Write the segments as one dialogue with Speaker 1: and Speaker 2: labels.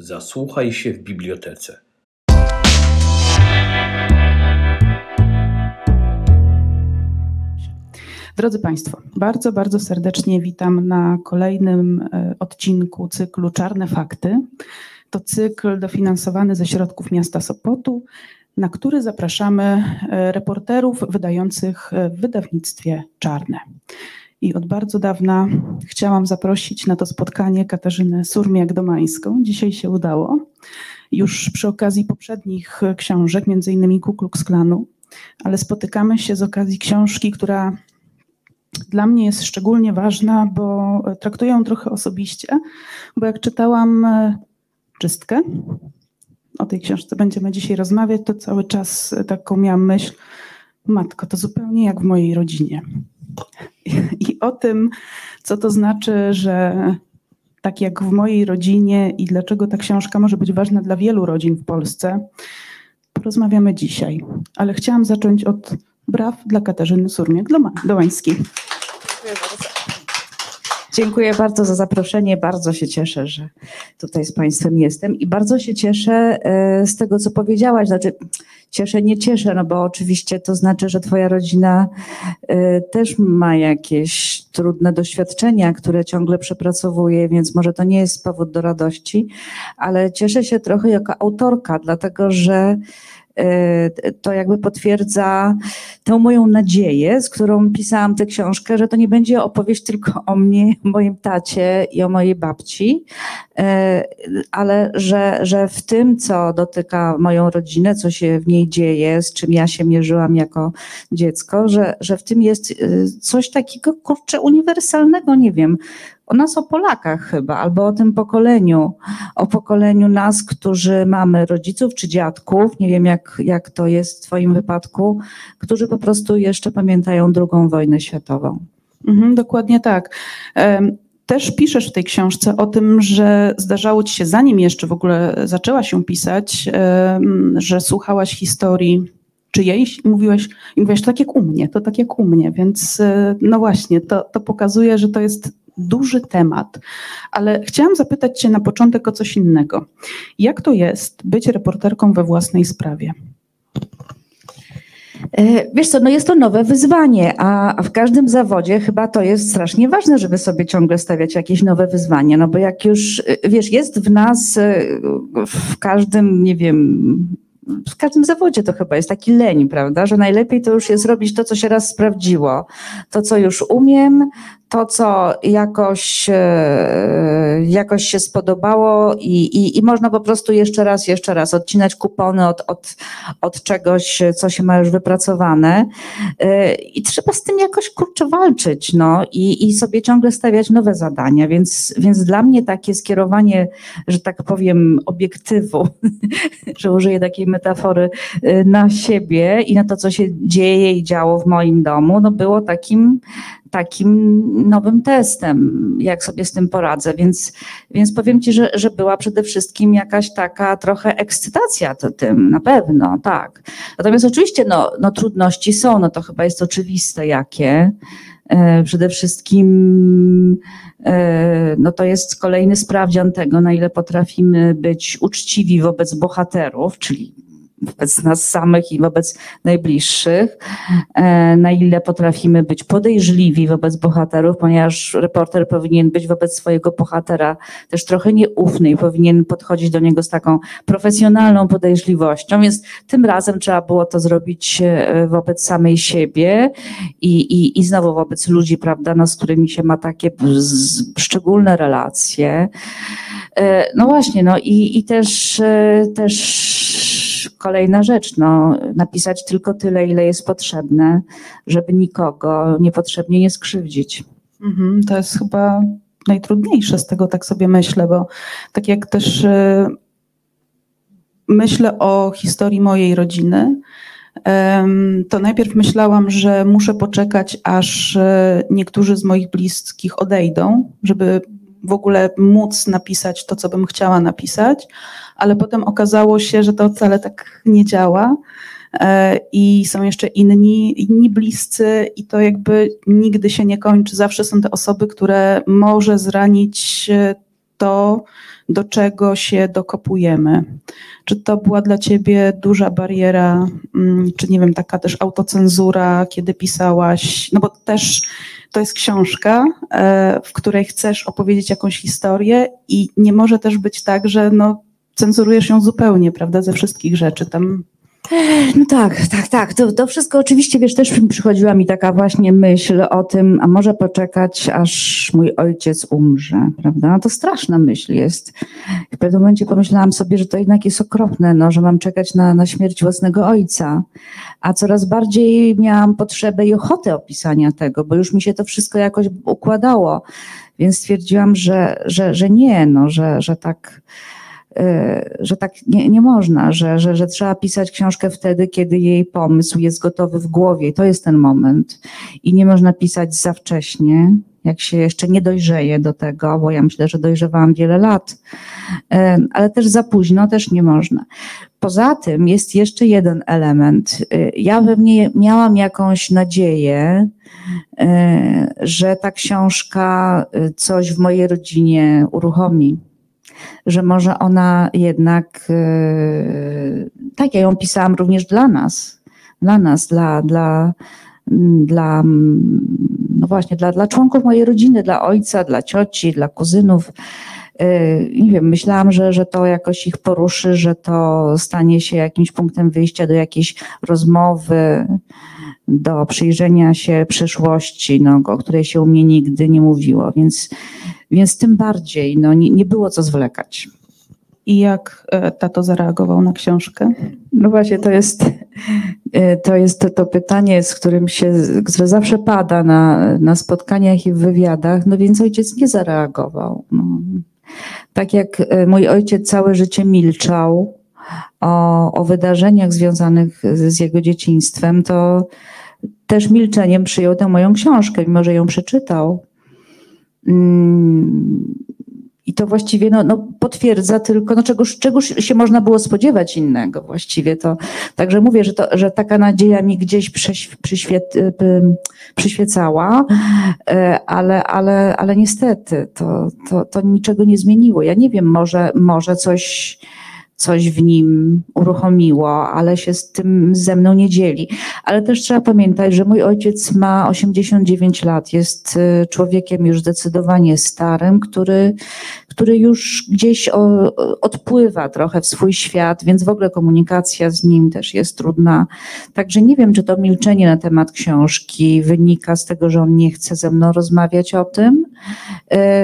Speaker 1: Zasłuchaj się w bibliotece.
Speaker 2: Drodzy Państwo, bardzo, bardzo serdecznie witam na kolejnym e, odcinku cyklu Czarne Fakty. To cykl dofinansowany ze środków miasta Sopotu, na który zapraszamy e, reporterów wydających e, w wydawnictwie Czarne. I od bardzo dawna chciałam zaprosić na to spotkanie Katarzynę Surmiak-Domańską. Dzisiaj się udało. Już przy okazji poprzednich książek, między innymi Ku Klux Klanu, ale spotykamy się z okazji książki, która dla mnie jest szczególnie ważna, bo traktuję ją trochę osobiście, bo jak czytałam e, czystkę, o tej książce będziemy dzisiaj rozmawiać, to cały czas taką miałam myśl, matko, to zupełnie jak w mojej rodzinie. I o tym, co to znaczy, że tak jak w mojej rodzinie i dlaczego ta książka może być ważna dla wielu rodzin w Polsce, porozmawiamy dzisiaj. Ale chciałam zacząć od braw dla Katarzyny Surmiak-Dołańskiej.
Speaker 3: Dziękuję bardzo. Dziękuję bardzo za zaproszenie. Bardzo się cieszę, że tutaj z Państwem jestem i bardzo się cieszę e, z tego, co powiedziałaś. Znaczy, cieszę, nie cieszę, no bo oczywiście to znaczy, że Twoja rodzina e, też ma jakieś trudne doświadczenia, które ciągle przepracowuje, więc może to nie jest powód do radości, ale cieszę się trochę jako autorka, dlatego że to jakby potwierdza tę moją nadzieję, z którą pisałam tę książkę, że to nie będzie opowieść tylko o mnie, moim tacie i o mojej babci, e, ale że, że w tym, co dotyka moją rodzinę, co się w niej dzieje, z czym ja się mierzyłam jako dziecko, że, że w tym jest e, coś takiego, kurczę, uniwersalnego, nie wiem, o nas, o Polakach chyba, albo o tym pokoleniu, o pokoleniu nas, którzy mamy rodziców czy dziadków, nie wiem jak, jak to jest w Twoim wypadku, którzy po prostu jeszcze pamiętają drugą wojnę światową.
Speaker 2: Mhm, dokładnie tak. Też piszesz w tej książce o tym, że zdarzało ci się, zanim jeszcze w ogóle zaczęła się pisać, że słuchałaś historii czyjejś i mówiłeś, i mówiłeś, to tak jak u mnie, to tak jak u mnie, więc e, no właśnie, to, to pokazuje, że to jest duży temat, ale chciałam zapytać Cię na początek o coś innego. Jak to jest być reporterką we własnej sprawie?
Speaker 3: E, wiesz co, no jest to nowe wyzwanie, a w każdym zawodzie chyba to jest strasznie ważne, żeby sobie ciągle stawiać jakieś nowe wyzwania, no bo jak już, e, wiesz, jest w nas, e, w każdym, nie wiem, w każdym zawodzie to chyba jest taki leń, prawda, że najlepiej to już jest robić to, co się raz sprawdziło, to, co już umiem, to, co jakoś, e, jakoś się spodobało i, i, i można po prostu jeszcze raz, jeszcze raz odcinać kupony od, od, od czegoś, co się ma już wypracowane. E, i trzeba z tym jakoś kurczę walczyć, no i, i sobie ciągle stawiać nowe zadania, więc, więc dla mnie takie skierowanie, że tak powiem, obiektywu, że użyję takiej metafory, e, na siebie i na to, co się dzieje i działo w moim domu, no było takim, takim nowym testem, jak sobie z tym poradzę. Więc, więc powiem Ci, że, że była przede wszystkim jakaś taka trochę ekscytacja to tym, na pewno, tak. Natomiast oczywiście no, no trudności są, no to chyba jest oczywiste jakie. E, przede wszystkim e, no to jest kolejny sprawdzian tego, na ile potrafimy być uczciwi wobec bohaterów, czyli wobec nas samych i wobec najbliższych, e, na ile potrafimy być podejrzliwi wobec bohaterów, ponieważ reporter powinien być wobec swojego bohatera też trochę nieufny i powinien podchodzić do niego z taką profesjonalną podejrzliwością, więc tym razem trzeba było to zrobić e, wobec samej siebie i, i, i znowu wobec ludzi, prawda, no, z którymi się ma takie szczególne relacje. E, no właśnie, no i, i też, też kolejna rzecz, no, napisać tylko tyle, ile jest potrzebne, żeby nikogo niepotrzebnie nie skrzywdzić.
Speaker 2: Mhm, to jest chyba najtrudniejsze z tego, tak sobie myślę, bo tak jak też y, myślę o historii mojej rodziny, to najpierw myślałam, że muszę poczekać, aż y, niektórzy z moich bliskich odejdą, żeby w ogóle móc napisać to, co bym chciała napisać, ale potem okazało się, że to wcale tak nie działa. E, I są jeszcze inni, inni bliscy, i to jakby nigdy się nie kończy. Zawsze są te osoby, które może zranić to, do czego się dokopujemy. Czy to była dla ciebie duża bariera, mm, czy nie wiem, taka też autocenzura, kiedy pisałaś? No bo też to jest książka, e, w której chcesz opowiedzieć jakąś historię i nie może też być tak, że no, cenzurujesz ją zupełnie, prawda, ze wszystkich rzeczy. Tam
Speaker 3: no tak, tak, tak. To, to wszystko oczywiście, wiesz, też przychodziła mi taka właśnie myśl o tym, a może poczekać, aż mój ojciec umrze, prawda? No to straszna myśl jest. W pewnym momencie pomyślałam sobie, że to jednak jest okropne, no, że mam czekać na, na śmierć własnego ojca. A coraz bardziej miałam potrzebę i ochotę opisania tego, bo już mi się to wszystko jakoś układało. Więc stwierdziłam, że, że, że nie, no, że, że tak że tak nie, nie można, że, że, że trzeba pisać książkę wtedy, kiedy jej pomysł jest gotowy w głowie. To jest ten moment. I nie można pisać za wcześnie, jak się jeszcze nie dojrzeje do tego, bo ja myślę, że dojrzewałam wiele lat, y, ale też za późno też nie można. Poza tym jest jeszcze jeden element. Y, ja pewnie miałam jakąś nadzieję, że ta książka coś w mojej rodzinie uruchomi że może ona jednak, e, tak, ja ją pisałam również dla nas, dla nas, dla, dla, dla no właśnie, dla, dla członków mojej rodziny, dla ojca, dla cioci, dla kuzynów. E, nie wiem, myślałam, że, że to jakoś ich poruszy, że to stanie się jakimś punktem wyjścia do jakiejś rozmowy, do przyjrzenia się przyszłości, no, o której się u mnie nigdy nie mówiło, więc więc tym bardziej no, nie, nie było co zwlekać.
Speaker 2: I jak e, tato zareagował na książkę?
Speaker 3: No właśnie, to jest e, to, jest to, to pytanie, z którym się, które zawsze pada na, na spotkaniach i w wywiadach, no więc ojciec nie zareagował. No. Tak jak e, mój ojciec całe życie milczał o, o wydarzeniach związanych z jego dzieciństwem, to też milczeniem przyjął tę moją książkę, mimo że ją przeczytał. I to właściwie no, no potwierdza tylko, no czegoś, czegoś się można było spodziewać innego właściwie. To, także mówię, że, to, że taka nadzieja mi gdzieś przyświet, y, przyświecała, e, ale, ale, ale niestety to, to, to niczego nie zmieniło. Ja nie wiem, może, może coś coś w nim uruchomiło, ale się z tym ze mną nie dzieli. Ale też trzeba pamiętać, że mój ojciec ma 89 lat, jest y, człowiekiem już zdecydowanie starym, który, który już gdzieś odpływa trochę w swój świat, więc w ogóle komunikacja z nim też jest trudna. Także nie wiem, czy to milczenie na temat książki wynika z tego, że on nie chce ze mną rozmawiać o tym,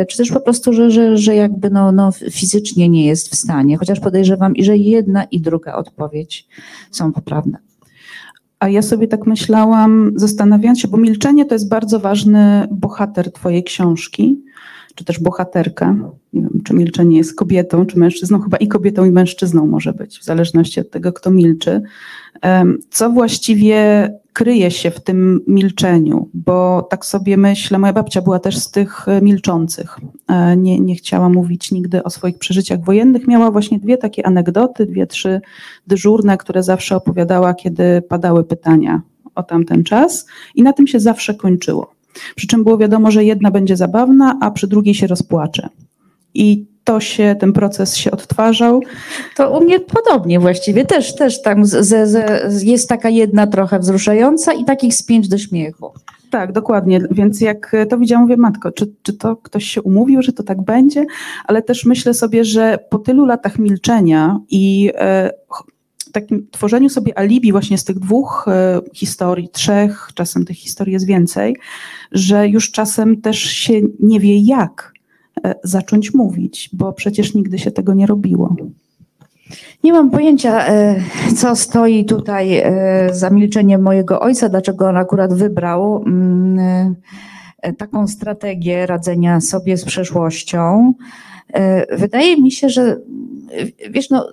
Speaker 3: czy też po prostu, że, że, że jakby no, no fizycznie nie jest w stanie, chociaż podejrzewam, podejrzewam, i że jedna i druga odpowiedź są poprawne.
Speaker 2: A ja sobie tak myślałam, zastanawiając się, bo milczenie to jest bardzo ważny bohater Twojej książki, czy też bohaterka. Nie wiem, czy milczenie jest kobietą, czy mężczyzną, chyba i kobietą, i mężczyzną może być, w zależności od tego, kto milczy. Co właściwie kryje się w tym milczeniu, bo tak sobie myślę, moja babcia była też z tych e, milczących. E, nie, nie chciała mówić nigdy o swoich przeżyciach wojennych. Miała właśnie dwie takie anegdoty, dwie, trzy dyżurne, które zawsze opowiadała, kiedy padały pytania o tamten czas i na tym się zawsze kończyło. Przy czym było wiadomo, że jedna będzie zabawna, a przy drugiej się rozpłacze. I to się, ten proces się odtwarzał.
Speaker 3: To u mnie podobnie właściwie, też, też tam z, z, jest taka jedna trochę wzruszająca i takich z pięć do śmiechu.
Speaker 2: Tak, dokładnie. Więc jak to widziałam, mówię, matko, czy, czy to ktoś się umówił, że to tak będzie? Ale też myślę sobie, że po tylu latach milczenia i e, takim tworzeniu sobie alibi właśnie z tych dwóch e, historii, trzech, czasem tych historii jest więcej, że już czasem też się nie wie jak zacząć mówić, bo przecież nigdy się tego nie robiło.
Speaker 3: Nie mam pojęcia, e, co stoi tutaj e, za milczeniem mojego ojca, dlaczego on akurat wybrał mm, taką strategię radzenia sobie z przeszłością. Wydaje mi się, że wiesz, no,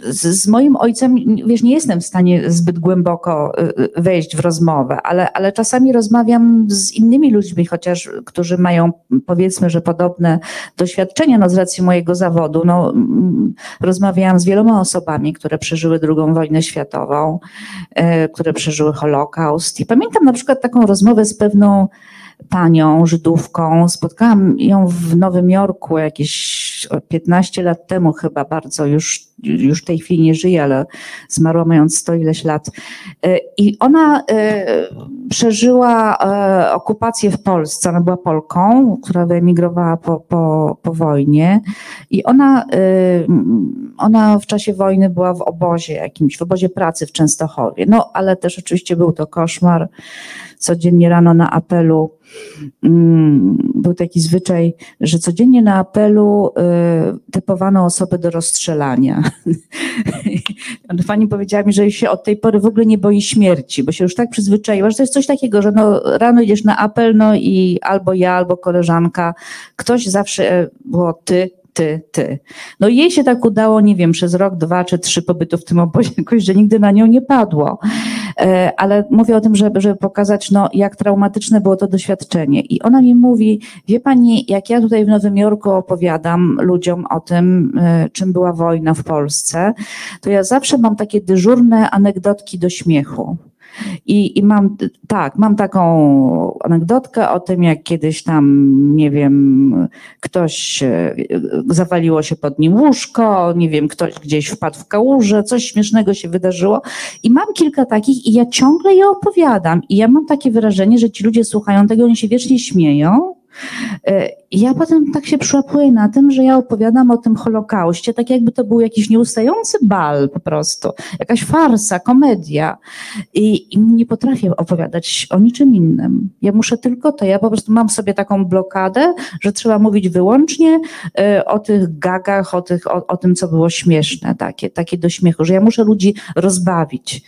Speaker 3: z, z, moim ojcem, wiesz, nie jestem w stanie zbyt głęboko y, y, wejść w rozmowę, ale, ale czasami rozmawiam z innymi ludźmi, chociaż, którzy mają powiedzmy, że podobne doświadczenia, no z racji mojego zawodu, no rozmawiałam z wieloma osobami, które przeżyły II wojnę światową, y, które przeżyły Holokaust. I pamiętam na przykład taką rozmowę z pewną panią Żydówką. Spotkałam ją w Nowym Jorku jakieś 15 lat temu chyba bardzo, już, już w tej chwili nie żyje, ale zmarła mając 100 ileś lat. E, I ona e, przeżyła e, okupację w Polsce. Ona była Polką, która wyemigrowała po, po, po wojnie i ona, ona w czasie wojny była w obozie jakimś, w obozie pracy w Częstochowie. No, ale też oczywiście był to koszmar. Codziennie rano na apelu mm, był taki zwyczaj, że codziennie na apelu y, typowano osoby do rozstrzelania. Pani powiedziała mi, że się od tej pory w ogóle nie boi śmierci, bo się już tak przyzwyczaiła, że to jest coś takiego, że no, rano idziesz na apel, no i albo ja, albo koleżanka, ktoś zawsze e, było ty, ty, ty. No jej się tak udało, nie wiem, przez rok, dwa czy trzy pobytu w tym obozie, jakoś, że nigdy na nią nie padło. E, ale mówię o tym, żeby, żeby pokazać, no, jak traumatyczne było to doświadczenie. I ona mi mówi, wie pani, jak ja tutaj w Nowym Jorku opowiadam ludziom o tym, e, czym była wojna w Polsce, to ja zawsze mam takie dyżurne anegdotki do śmiechu. I, I mam, tak, mam taką anegdotkę o tym, jak kiedyś tam, nie wiem, ktoś e, zawaliło się pod nim łóżko, nie wiem, ktoś gdzieś wpadł w kałużę, coś śmiesznego się wydarzyło. I mam kilka takich i ja ciągle je opowiadam. I ja mam takie wrażenie, że ci ludzie słuchają tego, oni się wiecznie śmieją, E, ja potem tak się przyłapuję na tym, że ja opowiadam o tym Holokauście, tak jakby to był jakiś nieustający bal po prostu, jakaś farsa, komedia. I, I nie potrafię opowiadać o niczym innym. Ja muszę tylko to, ja po prostu mam sobie taką blokadę, że trzeba mówić wyłącznie e, o tych gagach, o, tych, o, o tym, co było śmieszne, takie, takie do śmiechu, że ja muszę ludzi rozbawić.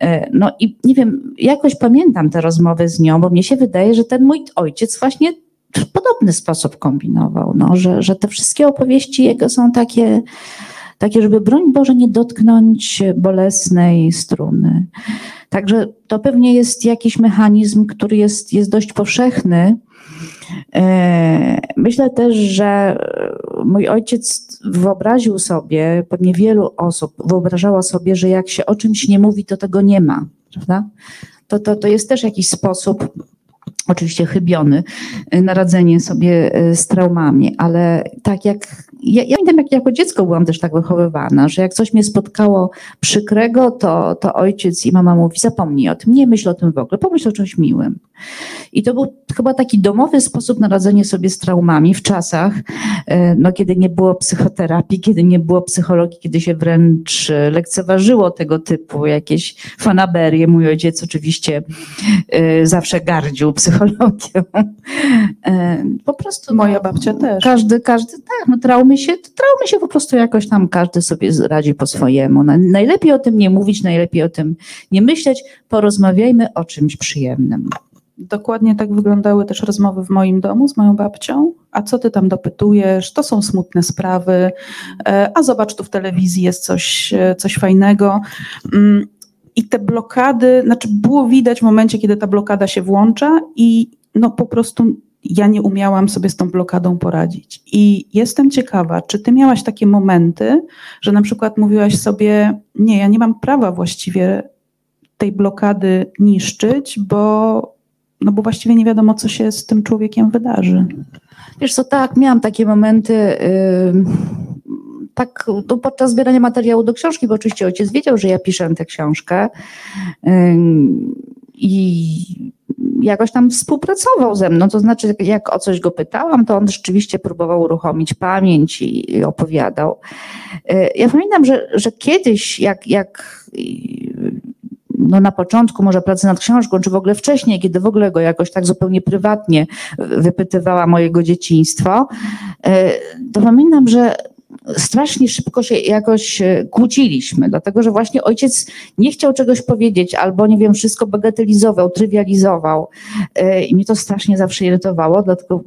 Speaker 3: E, no i nie wiem, jakoś pamiętam te rozmowy z nią, bo mnie się wydaje, że ten mój ojciec właśnie podobny sposób kombinował, no, że, że te wszystkie opowieści jego są takie, takie, żeby broń Boże nie dotknąć bolesnej struny. Także to pewnie jest jakiś mechanizm, który jest, jest dość powszechny. E, myślę też, że mój ojciec wyobraził sobie, pewnie wielu osób wyobrażało sobie, że jak się o czymś nie mówi, to tego nie ma, prawda? To, to, to jest też jakiś sposób oczywiście chybiony, y, naradzenie sobie y, z traumami, ale tak jak ja, ja pamiętam, jak jako dziecko byłam też tak wychowywana, że jak coś mnie spotkało przykrego, to, to ojciec i mama mówi, zapomnij o tym, nie myśl o tym w ogóle, pomyśl o czymś miłym. I to był chyba taki domowy sposób na radzenie sobie z traumami w czasach, e, no, kiedy nie było psychoterapii, kiedy nie było psychologii, kiedy się wręcz lekceważyło tego typu jakieś fanaberie. Mój ojciec oczywiście e, zawsze gardził psychologią.
Speaker 2: E, po prostu. Moja no, babcia też.
Speaker 3: Każdy, każdy, tak, no traumy się, traumy się po prostu jakoś tam każdy sobie radzi po swojemu. Najlepiej o tym nie mówić, najlepiej o tym nie myśleć. Porozmawiajmy o czymś przyjemnym.
Speaker 2: Dokładnie tak wyglądały też rozmowy w moim domu z moją babcią. A co ty tam dopytujesz? To są smutne sprawy. E, a zobacz, tu w telewizji jest coś, e, coś fajnego. Mm, I te blokady, znaczy było widać w momencie, kiedy ta blokada się włącza i no po prostu ja nie umiałam sobie z tą blokadą poradzić. I jestem ciekawa, czy ty miałaś takie momenty, że na przykład mówiłaś sobie, nie, ja nie mam prawa właściwie tej blokady niszczyć, bo no bo właściwie nie wiadomo, co się z tym człowiekiem wydarzy.
Speaker 3: Wiesz co, tak, miałam takie momenty, yy, tak no, podczas zbierania materiału do książki, bo oczywiście ojciec wiedział, że ja piszę tę książkę yy, i jakoś tam współpracował ze mną, to znaczy jak o coś go pytałam, to on rzeczywiście próbował uruchomić pamięć i, i opowiadał. Yy, ja pamiętam, że, że kiedyś jak, jak no na początku może pracy nad książką, czy w ogóle wcześniej, kiedy w ogóle go jakoś tak zupełnie prywatnie wypytywała mojego dzieciństwo, e, to pamiętam, że strasznie szybko się jakoś e, kłóciliśmy, dlatego że właśnie ojciec nie chciał czegoś powiedzieć, albo nie wiem, wszystko bagatelizował, trywializował. E, I mnie to strasznie zawsze irytowało, dlatego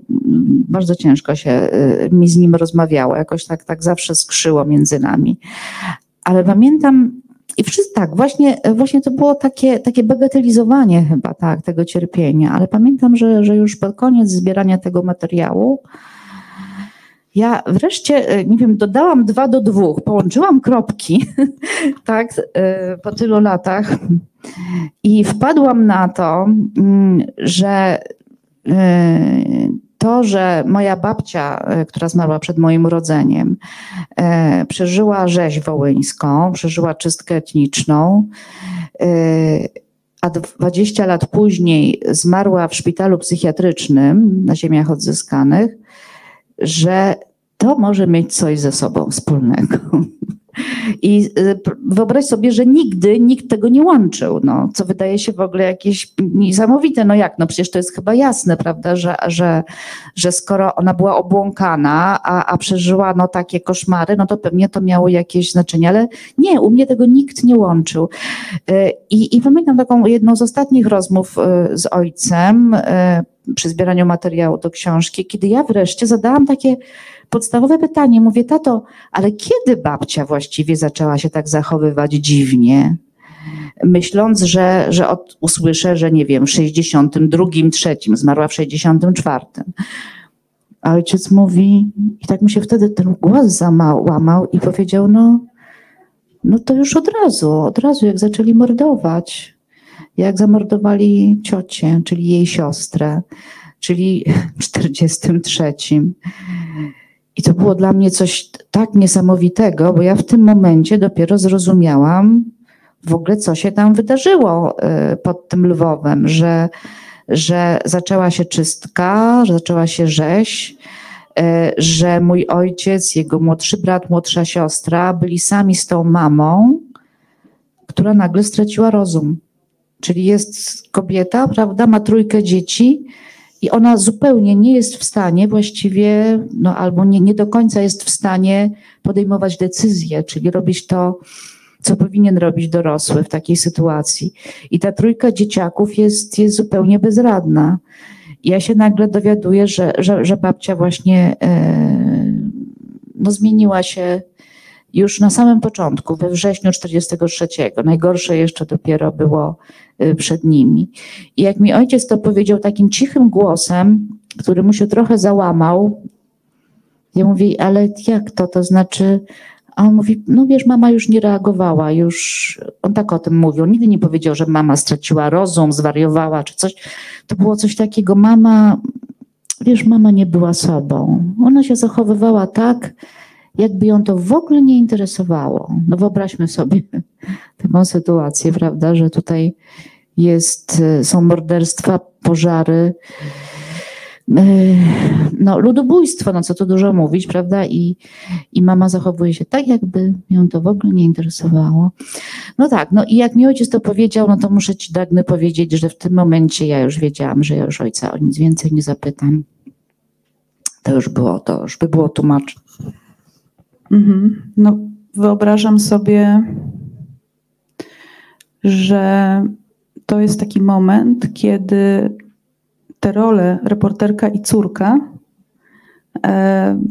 Speaker 3: bardzo ciężko się mi z nim rozmawiało. Jakoś tak, tak zawsze skrzyło między nami. Ale pamiętam, i wszyscy tak, właśnie, właśnie to było takie, takie bagatelizowanie chyba tak, tego cierpienia, ale pamiętam, że, że już pod koniec zbierania tego materiału ja wreszcie, e, nie wiem, dodałam dwa do dwóch, połączyłam kropki, tak, e, po tylu latach i wpadłam na to, mm, że to, że moja babcia, która zmarła przed moim urodzeniem, przeżyła rzeź wołyńską, przeżyła czystkę etniczną, a 20 lat później zmarła w szpitalu psychiatrycznym na ziemiach odzyskanych, że to może mieć coś ze sobą wspólnego. I y, wyobraź sobie, że nigdy nikt tego nie łączył, no, co wydaje się w ogóle jakieś niesamowite. No jak, no przecież to jest chyba jasne, prawda, że, że, że skoro ona była obłąkana, a, a przeżyła no, takie koszmary, no to pewnie to miało jakieś znaczenie, ale nie, u mnie tego nikt nie łączył. Y, I, i pamiętam taką jedną z ostatnich rozmów y, z ojcem przy zbieraniu materiału do książki, kiedy ja wreszcie zadałam takie podstawowe pytanie. Mówię, tato, ale kiedy babcia właściwie zaczęła się tak zachowywać dziwnie? Myśląc, że, że od, usłyszę, że nie wiem, w 62, trzecim, zmarła w 64. A ojciec mówi, i tak mi się wtedy ten głos załamał i powiedział, no, no to już od razu, od razu, jak zaczęli mordować, jak zamordowali ciocię, czyli jej siostrę, czyli w 43. I to było dla mnie coś tak niesamowitego, bo ja w tym momencie dopiero zrozumiałam w ogóle, co się tam wydarzyło y, pod tym Lwowem, że, że zaczęła się czystka, że zaczęła się rzeź, y, że mój ojciec, jego młodszy brat, młodsza siostra byli sami z tą mamą, która nagle straciła rozum. Czyli jest kobieta, prawda, ma trójkę dzieci, i ona zupełnie nie jest w stanie właściwie, no albo nie, nie do końca jest w stanie podejmować decyzje, czyli robić to, co powinien robić dorosły w takiej sytuacji. I ta trójka dzieciaków jest, jest zupełnie bezradna. Ja się nagle dowiaduję, że, że, że babcia właśnie e, no, zmieniła się już na samym początku, we wrześniu 43. Najgorsze jeszcze dopiero było y, przed nimi. I jak mi ojciec to powiedział takim cichym głosem, który mu się trochę załamał, ja mówię, ale jak to? To znaczy, a on mówi, no wiesz, mama już nie reagowała, już, on tak o tym mówił, nigdy nie powiedział, że mama straciła rozum, zwariowała czy coś. To było coś takiego, mama, wiesz, mama nie była sobą. Ona się zachowywała tak, jakby ją to w ogóle nie interesowało. No wyobraźmy sobie taką sytuację, prawda, że tutaj jest, e, są morderstwa, pożary, e, no, ludobójstwo, no co tu dużo mówić, prawda? I, I mama zachowuje się tak, jakby ją to w ogóle nie interesowało. No tak, no i jak mi ojciec to powiedział, no to muszę ci, Dagny, powiedzieć, że w tym momencie ja już wiedziałam, że ja już ojca o nic więcej nie zapytam. To już było, to już by było tłumacz.
Speaker 2: Mhm. No, wyobrażam sobie, że to jest taki moment, kiedy te role reporterka i córka, e,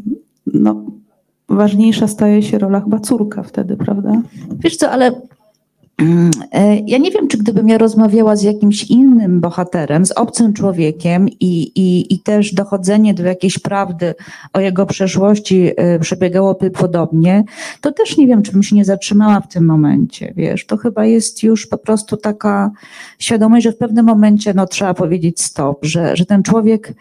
Speaker 2: no, ważniejsza staje się rola chyba córka wtedy, prawda?
Speaker 3: Wiesz co, ale ja nie wiem, czy gdybym ja rozmawiała z jakimś innym bohaterem, z obcym człowiekiem i, i, i też dochodzenie do jakiejś prawdy o jego przeszłości e, przebiegałoby podobnie, to też nie wiem, czy bym się nie zatrzymała w tym momencie, wiesz. To chyba jest już po prostu taka świadomość, że w pewnym momencie no, trzeba powiedzieć stop, że, że ten człowiek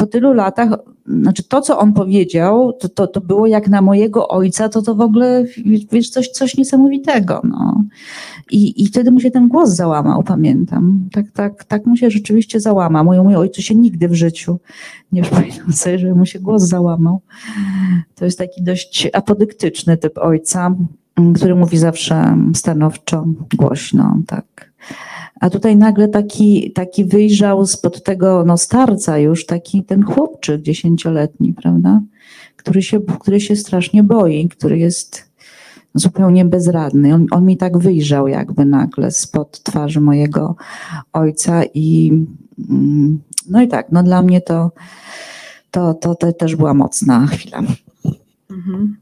Speaker 3: po tylu latach, znaczy to, co on powiedział, to, to, to było jak na mojego ojca, to to w ogóle, wiesz, coś, coś niesamowitego, no. I, I wtedy mu się ten głos załamał, pamiętam. Tak, tak, tak mu się rzeczywiście załamał. Mój, mój ojcu się nigdy w życiu nie przypominam sobie, że mu się głos załamał. To jest taki dość apodyktyczny typ ojca, który mówi zawsze stanowczo, głośno, tak. A tutaj nagle taki, taki wyjrzał spod tego no, starca już, taki ten chłopczyk dziesięcioletni, prawda? Który się, który się strasznie boi, który jest zupełnie bezradny. On, on mi tak wyjrzał jakby nagle spod twarzy mojego ojca i mm, no i tak, no dla mnie to, to, to, to też była mocna chwila. Mhm.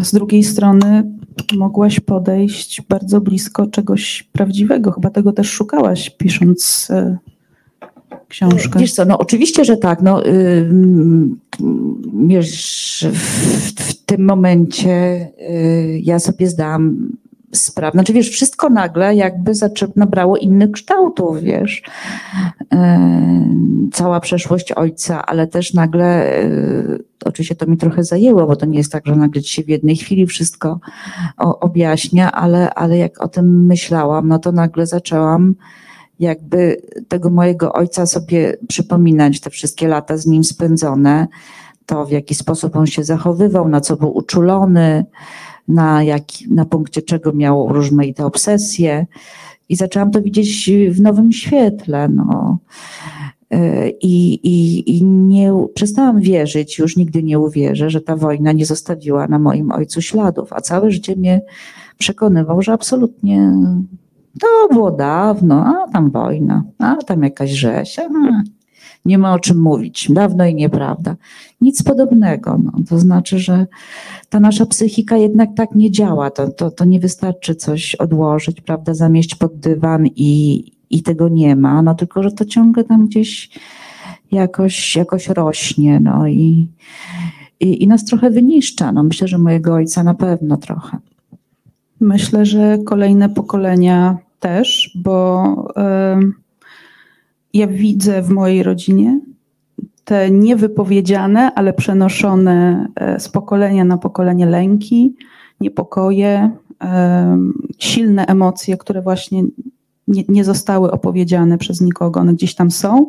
Speaker 2: Z drugiej strony mogłaś podejść bardzo blisko czegoś prawdziwego. Chyba tego też szukałaś, pisząc e, książkę.
Speaker 3: Wiesz co, no oczywiście, że tak. No, yy, wiesz, w, w, tym momencie yy, ja sobie zdałam spraw. Znaczy wiesz, wszystko nagle jakby nabrało innych kształtów, wiesz. E, cała przeszłość ojca, ale też nagle, e, oczywiście to mi trochę zajęło, bo to nie jest tak, że nagle ci się w jednej chwili wszystko objaśnia, ale, ale jak o tym myślałam, no to nagle zaczęłam jakby tego mojego ojca sobie przypominać, te wszystkie lata z nim spędzone, to w jaki sposób on się zachowywał, na co był uczulony, na, jak, na punkcie czego miał rozmaite obsesje. I zaczęłam to widzieć w nowym świetle. No. I, i, I nie przestałam wierzyć, już nigdy nie uwierzę, że ta wojna nie zostawiła na moim ojcu śladów, a całe życie mnie przekonywał, że absolutnie to było dawno, a tam wojna, a tam jakaś rzeź, a, nie ma o czym mówić, dawno i nieprawda. Nic podobnego. No. To znaczy, że ta nasza psychika jednak tak nie działa. To, to, to nie wystarczy coś odłożyć, prawda, zamieść pod dywan i, i tego nie ma, no tylko, że to ciągle tam gdzieś jakoś, jakoś rośnie, no i, i, i nas trochę wyniszcza. No myślę, że mojego ojca na pewno trochę.
Speaker 2: Myślę, że kolejne pokolenia też, bo ja widzę w mojej rodzinie te niewypowiedziane, ale przenoszone e, z pokolenia na pokolenie lęki, niepokoje, silne emocje, które właśnie nie, nie, zostały opowiedziane przez nikogo, one gdzieś tam są.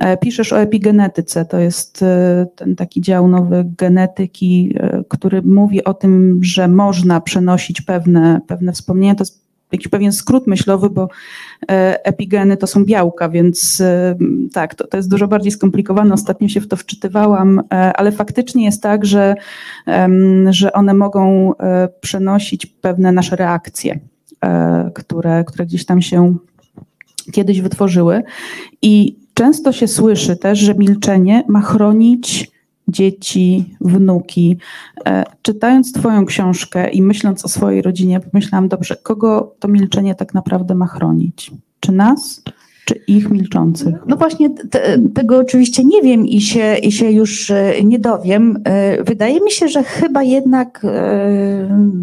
Speaker 2: E, piszesz o epigenetyce, to jest e, ten taki dział nowy genetyki, który mówi o tym, że można przenosić pewne, pewne wspomnienia. To jest jakiś pewien skrót myślowy, bo e, epigeny to są białka, więc e, tak, to, to jest dużo bardziej skomplikowane. Ostatnio się w to wczytywałam, e, ale faktycznie jest tak, że, że one mogą przenosić pewne nasze reakcje, które, które gdzieś tam się kiedyś wytworzyły. I często się słyszy też, że milczenie ma chronić dzieci, wnuki. E, czytając Twoją książkę i myśląc o swojej rodzinie, pomyślałam, dobrze, kogo to milczenie tak naprawdę ma chronić? Czy nas? Czy ich milczących?
Speaker 3: No właśnie, te, tego oczywiście nie wiem i się, i się już e, nie dowiem. E, wydaje mi się, że chyba jednak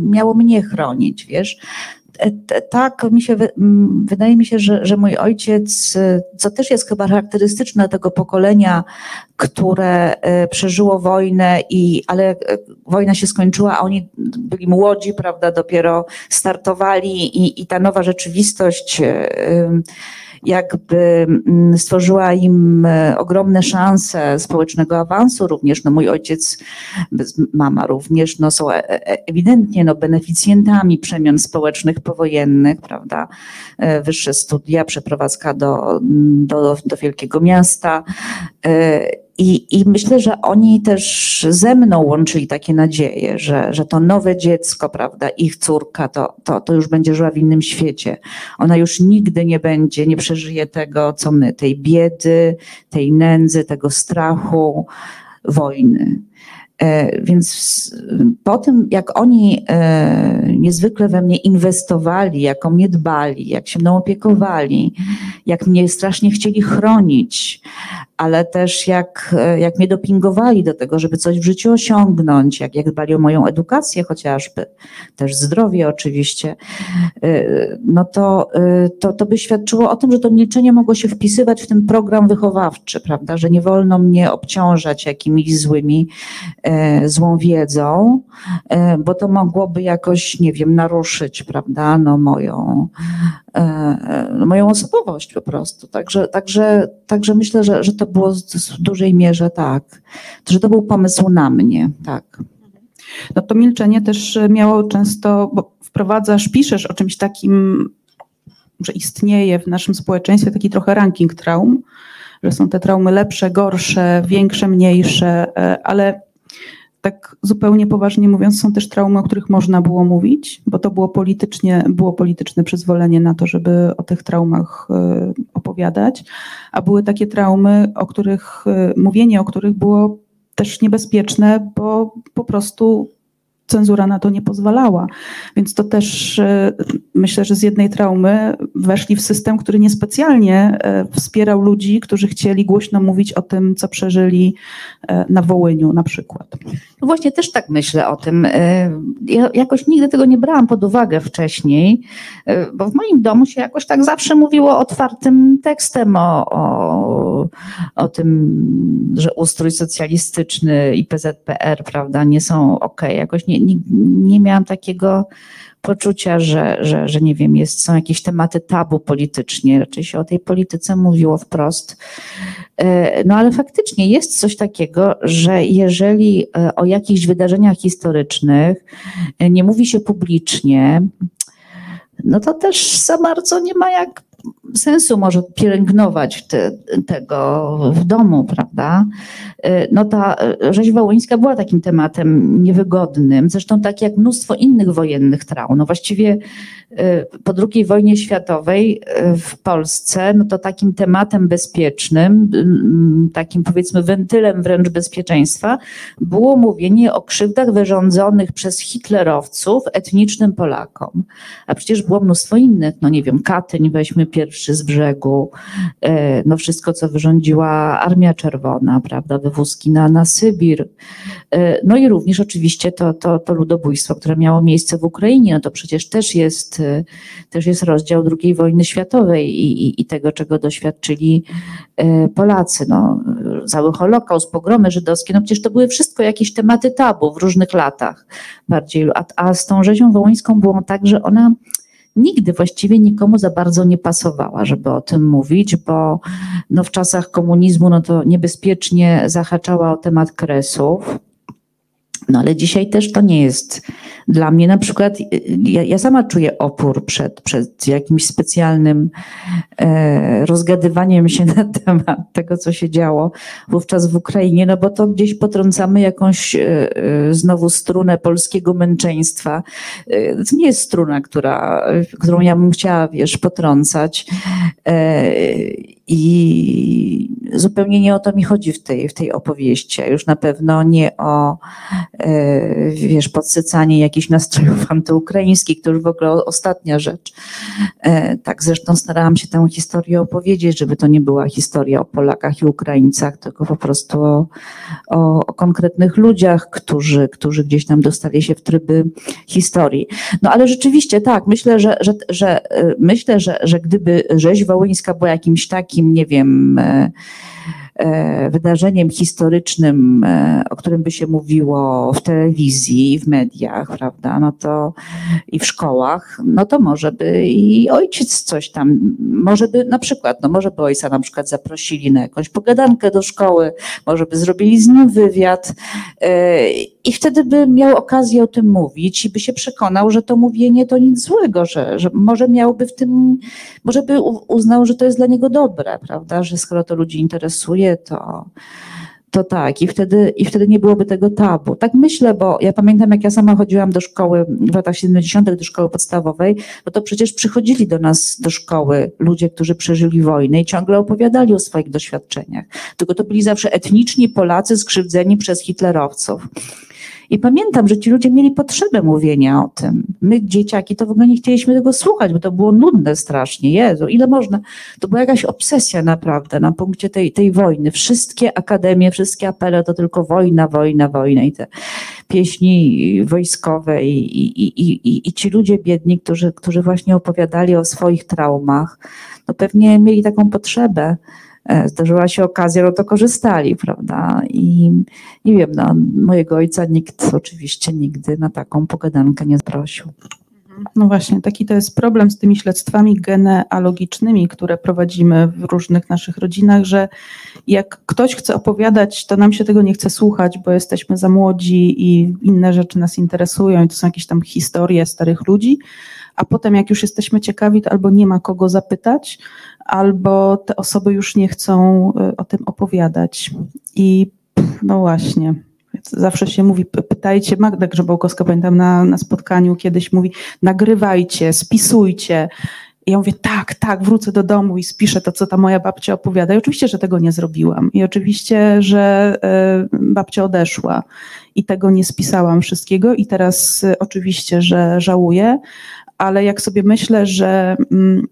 Speaker 3: miało mnie chronić, wiesz tak mi się, wydaje mi się, że, że mój ojciec, co też jest chyba charakterystyczne tego pokolenia, które e, przeżyło wojnę i, ale e, wojna się skończyła, a oni byli młodzi, prawda, dopiero startowali i, i ta nowa rzeczywistość e, jakby mm, stworzyła im e, ogromne szanse społecznego awansu również. No mój ojciec, mama również, no są e, e, ewidentnie no, beneficjentami przemian społecznych powojennych, prawda? Wyższe studia, przeprowadzka do, do, do wielkiego miasta. I, I myślę, że oni też ze mną łączyli takie nadzieje, że, że to nowe dziecko, prawda, ich córka, to, to, to już będzie żyła w innym świecie. Ona już nigdy nie będzie, nie przeżyje tego, co my, tej biedy, tej nędzy, tego strachu, wojny. E, więc po tym, jak oni e, niezwykle we mnie inwestowali, jak o mnie dbali, jak się mną opiekowali, jak mnie strasznie chcieli chronić, ale też jak, jak mnie dopingowali do tego, żeby coś w życiu osiągnąć, jak, jak dbali o moją edukację chociażby, też zdrowie oczywiście, y, no to, y, to, to by świadczyło o tym, że to milczenie mogło się wpisywać w ten program wychowawczy, prawda, że nie wolno mnie obciążać jakimiś złymi, złą wiedzą, bo to mogłoby jakoś, nie wiem, naruszyć, prawda, no moją, moją osobowość po prostu. Także, także, także myślę, że, że to było w dużej mierze tak, że to był pomysł na mnie, tak.
Speaker 2: No to milczenie też miało często, bo wprowadzasz, piszesz o czymś takim, że istnieje w naszym społeczeństwie taki trochę ranking traum, że są te traumy lepsze, gorsze, większe, mniejsze, e, ale tak zupełnie poważnie mówiąc, są też traumy, o których można było mówić, bo to było politycznie, było polityczne przyzwolenie na to, żeby o tych traumach e, opowiadać, a były takie traumy, o których, e, mówienie o których było też niebezpieczne, bo po prostu cenzura na to nie pozwalała. Więc to też e, myślę, że z jednej traumy weszli w system, który niespecjalnie e, wspierał ludzi, którzy chcieli głośno mówić o tym, co przeżyli e, na Wołyniu na przykład.
Speaker 3: No właśnie też tak myślę o tym. Ja jakoś nigdy tego nie brałam pod uwagę wcześniej, bo w moim domu się jakoś tak zawsze mówiło otwartym tekstem o, o, o tym, że ustrój socjalistyczny i PZPR, prawda, nie są ok. Jakoś nie, nie, nie miałam takiego poczucia, że, że, że nie wiem, jest, są jakieś tematy tabu politycznie, raczej się o tej polityce mówiło wprost. E, no ale faktycznie jest coś takiego, że jeżeli e, o jakichś wydarzeniach historycznych e, nie mówi się publicznie, no to też za bardzo nie ma jak sensu może pielęgnować te, tego w domu, prawda? No ta rzeź wołyńska była takim tematem niewygodnym, zresztą tak jak mnóstwo innych wojennych traum. No właściwie po II wojnie światowej w Polsce, no to takim tematem bezpiecznym, takim powiedzmy wentylem wręcz bezpieczeństwa było mówienie o krzywdach wyrządzonych przez hitlerowców etnicznym Polakom. A przecież było mnóstwo innych, no nie wiem, Katyń weźmy pierwszy z brzegu, no wszystko, co wyrządziła Armia Czerwona, prawda, wywózki na, na Sybir, e, no i również oczywiście to, to, to ludobójstwo, które miało miejsce w Ukrainie, no to przecież też jest, e, też jest rozdział II wojny światowej i, i, i tego, czego doświadczyli Polacy, no, cały Holokaust, pogromy żydowskie, no przecież to były wszystko jakieś tematy tabu w różnych latach bardziej, a, a z tą rzezią wołyńską było tak, że ona nigdy właściwie nikomu za bardzo nie pasowała, żeby o tym mówić, bo no w czasach komunizmu no to niebezpiecznie zahaczała o temat kresów. No ale dzisiaj też to nie jest dla mnie. Na przykład ja, ja sama czuję opór przed, przed jakimś specjalnym e, rozgadywaniem się na temat tego, co się działo wówczas w Ukrainie, no bo to gdzieś potrącamy jakąś e, e znowu strunę polskiego męczeństwa. E, to nie jest struna, która, którą ja bym chciała, wiesz, potrącać. E, i zupełnie nie o to mi chodzi w tej, w tej opowieści, a już na pewno nie o, wiesz, podsycanie jakichś nastrojów antyukraińskich, to już w ogóle ostatnia rzecz. E, tak, zresztą starałam się tę historię opowiedzieć, żeby to nie była historia o Polakach i Ukraińcach, tylko po prostu o, o, o konkretnych ludziach, którzy, którzy gdzieś tam dostali się w tryby historii. No ale rzeczywiście tak, myślę, że, że, że e, myślę, że, że gdyby rzeź wołyńska była jakimś takim nie wiem, e, e, wydarzeniem historycznym, e, o którym by się mówiło w telewizji, w mediach, prawda, no to i w szkołach, no to może by i ojciec coś tam, może by na przykład, no może by ojca na przykład zaprosili na jakąś pogadankę do szkoły, może by zrobili z nim wywiad i wtedy by miał okazję o tym mówić i by się przekonał, że to mówienie to nic złego, że, że może miałby w tym, może by uznał, że to jest dla niego dobre, prawda, że skoro to ludzi interesuje, to, to tak. I wtedy, I wtedy nie byłoby tego tabu. Tak myślę, bo ja pamiętam, jak ja sama chodziłam do szkoły w latach 70., do szkoły podstawowej, bo to przecież przychodzili do nas do szkoły ludzie, którzy przeżyli wojnę i ciągle opowiadali o swoich doświadczeniach. Tylko to byli zawsze etniczni Polacy skrzywdzeni przez hitlerowców. I pamiętam, że ci ludzie mieli potrzebę mówienia o tym. My, dzieciaki, to w ogóle nie chcieliśmy tego słuchać, bo to było nudne strasznie. Jezu, ile można? To była jakaś obsesja naprawdę na punkcie tej, tej wojny. Wszystkie akademie, wszystkie apele to tylko wojna, wojna, wojna i te pieśni wojskowe i, i, i, i, i ci ludzie biedni, którzy, którzy właśnie opowiadali o swoich traumach, no pewnie mieli taką potrzebę zdarzyła się okazja, no to korzystali, prawda? I nie wiem, no, mojego ojca nikt oczywiście nigdy na taką pogadankę nie zaprosił.
Speaker 2: No właśnie, taki to jest problem z tymi śledztwami genealogicznymi, które prowadzimy w różnych naszych rodzinach, że jak ktoś chce opowiadać, to nam się tego nie chce słuchać, bo jesteśmy za młodzi i inne rzeczy nas interesują i to są jakieś tam historie starych ludzi, a potem jak już jesteśmy ciekawi, to albo nie ma kogo zapytać, albo te osoby już nie chcą y, o tym opowiadać. I no właśnie. Zawsze się mówi, pytajcie, Magda Grzebałkowska, pamiętam na, na spotkaniu kiedyś mówi, nagrywajcie, spisujcie. I ja mówię, tak, tak, wrócę do domu i spiszę to, co ta moja babcia opowiada. I oczywiście, że tego nie zrobiłam. I oczywiście, że y, babcia odeszła i tego nie spisałam wszystkiego. I teraz y, oczywiście, że żałuję, ale jak sobie myślę, że mm,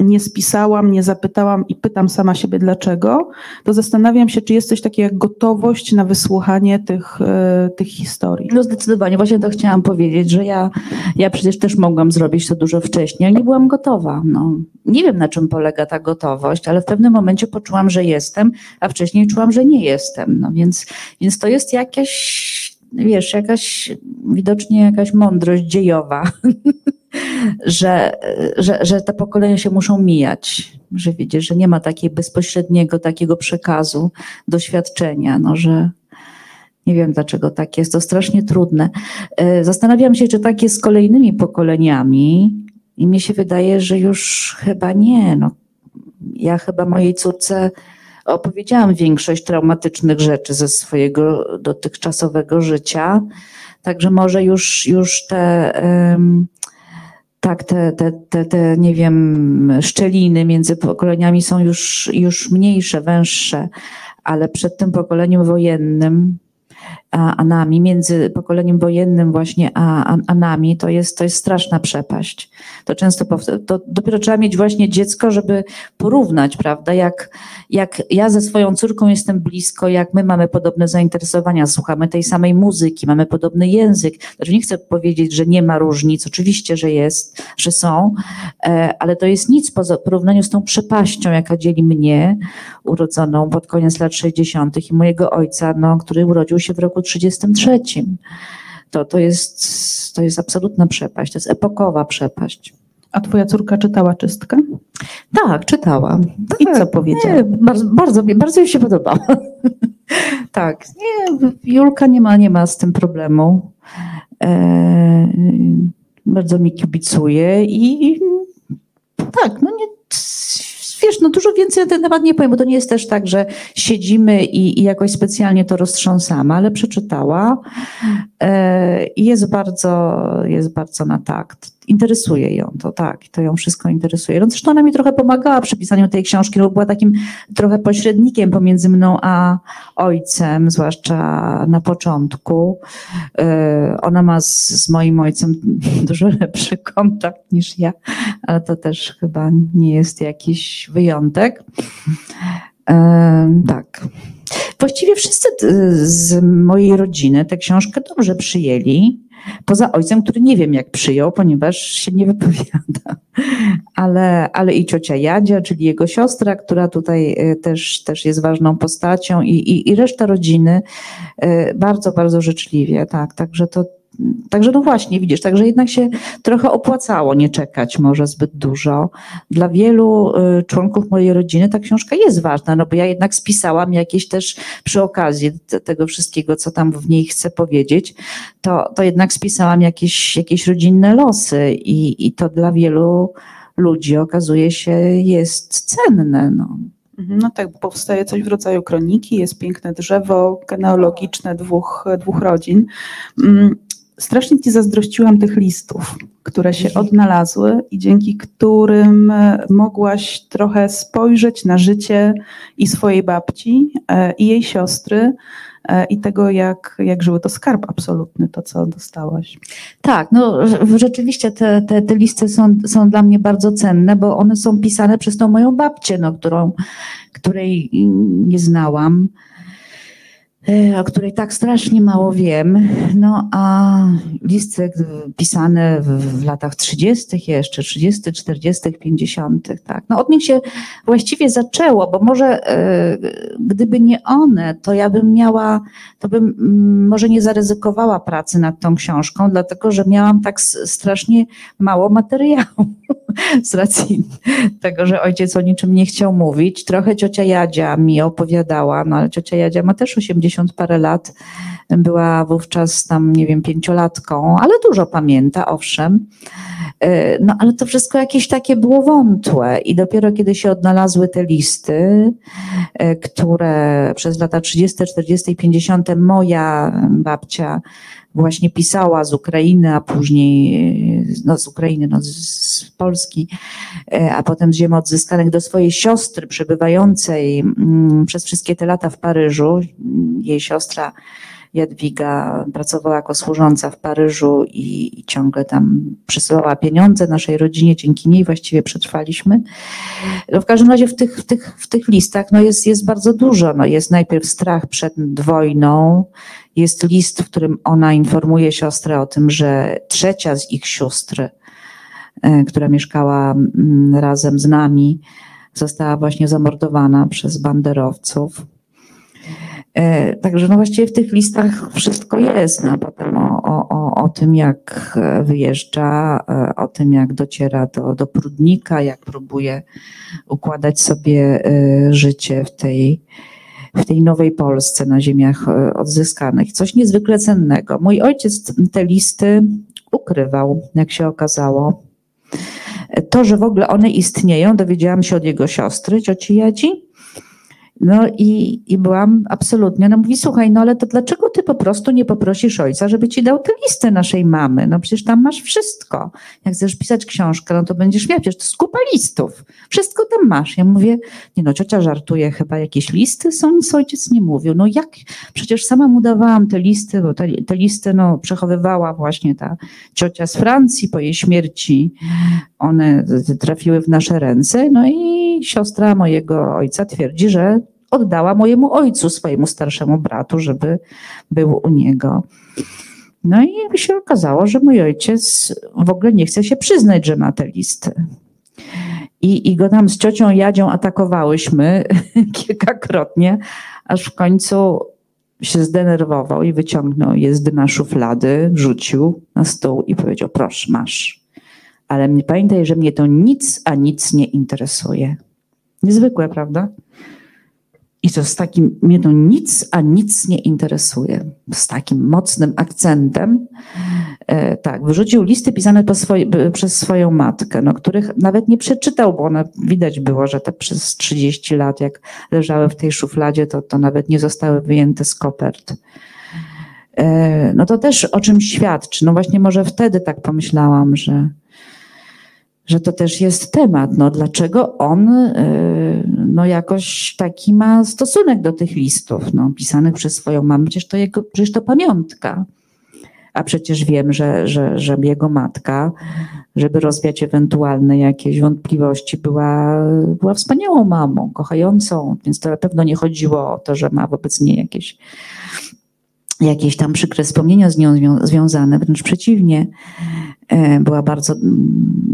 Speaker 2: nie spisałam, nie zapytałam i pytam sama siebie dlaczego, to zastanawiam się, czy jest coś takiego jak gotowość na wysłuchanie tych, y, tych historii.
Speaker 3: No zdecydowanie, właśnie to chciałam powiedzieć, że ja, ja przecież też mogłam zrobić to dużo wcześniej, ale nie byłam gotowa. No, nie wiem na czym polega ta gotowość, ale w pewnym momencie poczułam, że jestem, a wcześniej czułam, że nie jestem. No więc, więc to jest jakieś, wiesz, jakaś, widocznie jakaś mądrość dziejowa. że, że, że te pokolenia się muszą mijać, że widzisz, że nie ma takiego bezpośredniego takiego przekazu, doświadczenia, no, że nie wiem dlaczego tak jest, to strasznie trudne. E, zastanawiam się, czy tak jest z kolejnymi pokoleniami i mi się wydaje, że już chyba nie. No, ja chyba mojej córce opowiedziałam większość traumatycznych rzeczy ze swojego dotychczasowego życia, także może już, już te... Tak, te, te, te, te, nie wiem, szczeliny między pokoleniami są już, już mniejsze, węższe, ale przed tym pokoleniem wojennym a, nami, między pokoleniem wojennym właśnie a, a, a nami, to jest, to jest straszna przepaść. To często to dopiero trzeba mieć właśnie dziecko, żeby porównać, prawda, jak, jak ja ze swoją córką jestem blisko, jak my mamy podobne zainteresowania, słuchamy tej samej muzyki, mamy podobny język. Znaczy nie chcę powiedzieć, że nie ma różnic, oczywiście, że jest, że są, e, ale to jest nic poza porównaniu z tą przepaścią, jaka dzieli mnie, urodzoną pod koniec lat 60. i mojego ojca, no, który urodził się w roku 33. To, to, jest, to jest absolutna przepaść, to jest epokowa przepaść.
Speaker 2: A twoja córka czytała czystkę?
Speaker 3: Tak, czytała.
Speaker 2: I co powiedziała?
Speaker 3: Nie, bardzo, bardzo, bardzo mi się podobała. tak, nie, Julka nie ma, nie ma z tym problemu. E, bardzo mi kibicuje i tak, no nie, wiesz, no dużo więcej na ten temat nie powiem, bo to nie jest też tak, że siedzimy i, i jakoś specjalnie to roztrząsamy, ale przeczytała. E, jest bardzo, jest bardzo na takt interesuje ją to, tak, to ją wszystko interesuje. No zresztą ona mi trochę pomagała przy pisaniu tej książki, bo była takim trochę pośrednikiem pomiędzy mną a ojcem, zwłaszcza na początku. E, ona ma z, z moim ojcem dużo lepszy kontakt niż ja, ale to też chyba nie jest jakiś wyjątek. Tak. Właściwie wszyscy z mojej rodziny tę książkę dobrze przyjęli. Poza ojcem, który nie wiem jak przyjął, ponieważ się nie wypowiada. Ale, ale i ciocia Jadzia, czyli jego siostra, która tutaj e, też, też jest ważną postacią i, i, i reszta rodziny e, bardzo, bardzo życzliwie. Tak, także to, Także no właśnie, widzisz, także jednak się trochę opłacało nie czekać może zbyt dużo. Dla wielu y, członków mojej rodziny ta książka jest ważna, no bo ja jednak spisałam jakieś też przy okazji tego wszystkiego, co tam w niej chcę powiedzieć, to, to jednak spisałam jakieś, jakieś rodzinne losy i, i to dla wielu ludzi okazuje się jest cenne. No.
Speaker 2: Mhm, no tak, powstaje coś w rodzaju kroniki, jest piękne drzewo genealogiczne dwóch, dwóch rodzin. Mm, strasznie Ci zazdrościłam tych listów, które się odnalazły i dzięki którym mogłaś trochę spojrzeć na życie i swojej babci, e, i jej siostry, e, i tego, jak, jak żyły. To skarb absolutny, to co dostałaś.
Speaker 3: Tak, no rzeczywiście te, te, te listy są, są dla mnie bardzo cenne, bo one są pisane przez tą moją babcię, no, którą, której nie znałam. E, o której tak strasznie mało wiem. No a listy pisane w, latach 30. jeszcze, 30., 40., 50., tak. No od nich się właściwie zaczęło, bo może e, gdyby nie one, to ja bym miała, to bym mm, może nie zaryzykowała pracy nad tą książką, dlatego że miałam tak strasznie mało materiału z racji tego, że ojciec o niczym nie chciał mówić. Trochę ciocia Jadzia mi opowiadała, no ale ciocia Jadzia ma też 80 parę lat, była wówczas tam, nie wiem, pięciolatką, ale dużo pamięta, owszem. E, no ale to wszystko jakieś takie było wątłe i dopiero kiedy się odnalazły te listy, e, które przez lata 30, 40 i 50 moja babcia właśnie pisała z Ukrainy, a później no z Ukrainy, no z Polski, e, a potem z ziem odzyskanych do swojej siostry przebywającej mm, przez wszystkie te lata w Paryżu. Jej siostra Jadwiga pracowała jako służąca w Paryżu i, i, ciągle tam przysyłała pieniądze naszej rodzinie, dzięki niej właściwie przetrwaliśmy. No w każdym razie w tych, w tych, w tych listach no jest, jest bardzo dużo. No jest najpierw strach przed wojną, jest list, w którym ona informuje siostrę o tym, że trzecia z ich sióstr, e, która mieszkała mm, razem z nami, została właśnie zamordowana przez banderowców. E, także no właściwie w tych listach wszystko jest. No, potem o, o, o tym, jak wyjeżdża, e, o tym, jak dociera do, do Prudnika, jak próbuje układać sobie e, życie w tej, w tej nowej Polsce na ziemiach odzyskanych. Coś niezwykle cennego. Mój ojciec te listy ukrywał, jak się okazało. To, że w ogóle one istnieją, dowiedziałam się od jego siostry, cioci Jadzi, no i, i byłam absolutnie, ona mówi, słuchaj, no ale to dlaczego ty po prostu nie poprosisz ojca, żeby ci dał tę listę naszej mamy? No przecież tam masz wszystko. Jak chcesz pisać książkę, no to będziesz miał, przecież to jest kupa listów. Wszystko tam masz. Ja mówię, nie no, ciocia żartuje, chyba jakieś listy są, nic ojciec nie mówił. No jak? Przecież sama mu dawałam te listy, bo te, te listy no przechowywała właśnie ta ciocia z Francji po jej śmierci. One trafiły w nasze ręce, no i siostra mojego ojca twierdzi, że oddała mojemu ojcu, swojemu starszemu bratu, żeby był u niego. No i się okazało, że mój ojciec w ogóle nie chce się przyznać, że ma te listy. I, I go tam z ciocią Jadzią atakowałyśmy kilkakrotnie, aż w końcu się zdenerwował i wyciągnął je z szuflady, rzucił na stół i powiedział: Proszę, masz. Ale pamiętaj, że mnie to nic, a nic nie interesuje. Niezwykłe, prawda? I to z takim, mnie to nic, a nic nie interesuje. Z takim mocnym akcentem. E, tak, wyrzucił listy pisane przez swoją matkę, no, których nawet nie przeczytał, bo one widać było, że te przez 30 lat, jak leżały w tej szufladzie, to, to nawet nie zostały wyjęte z kopert. E, no to też o czym świadczy. No właśnie może wtedy tak pomyślałam, że, że to też jest temat. No, dlaczego on y, no, jakoś taki ma stosunek do tych listów no, pisanych przez swoją mamę? Przecież to, jego, przecież to pamiątka. A przecież wiem, że, że, że jego matka, żeby rozwiać ewentualne jakieś wątpliwości, była, była wspaniałą mamą, kochającą, więc to na pewno nie chodziło o to, że ma wobec niej jakieś, jakieś tam przykre wspomnienia z nią związane, wręcz przeciwnie. E, była bardzo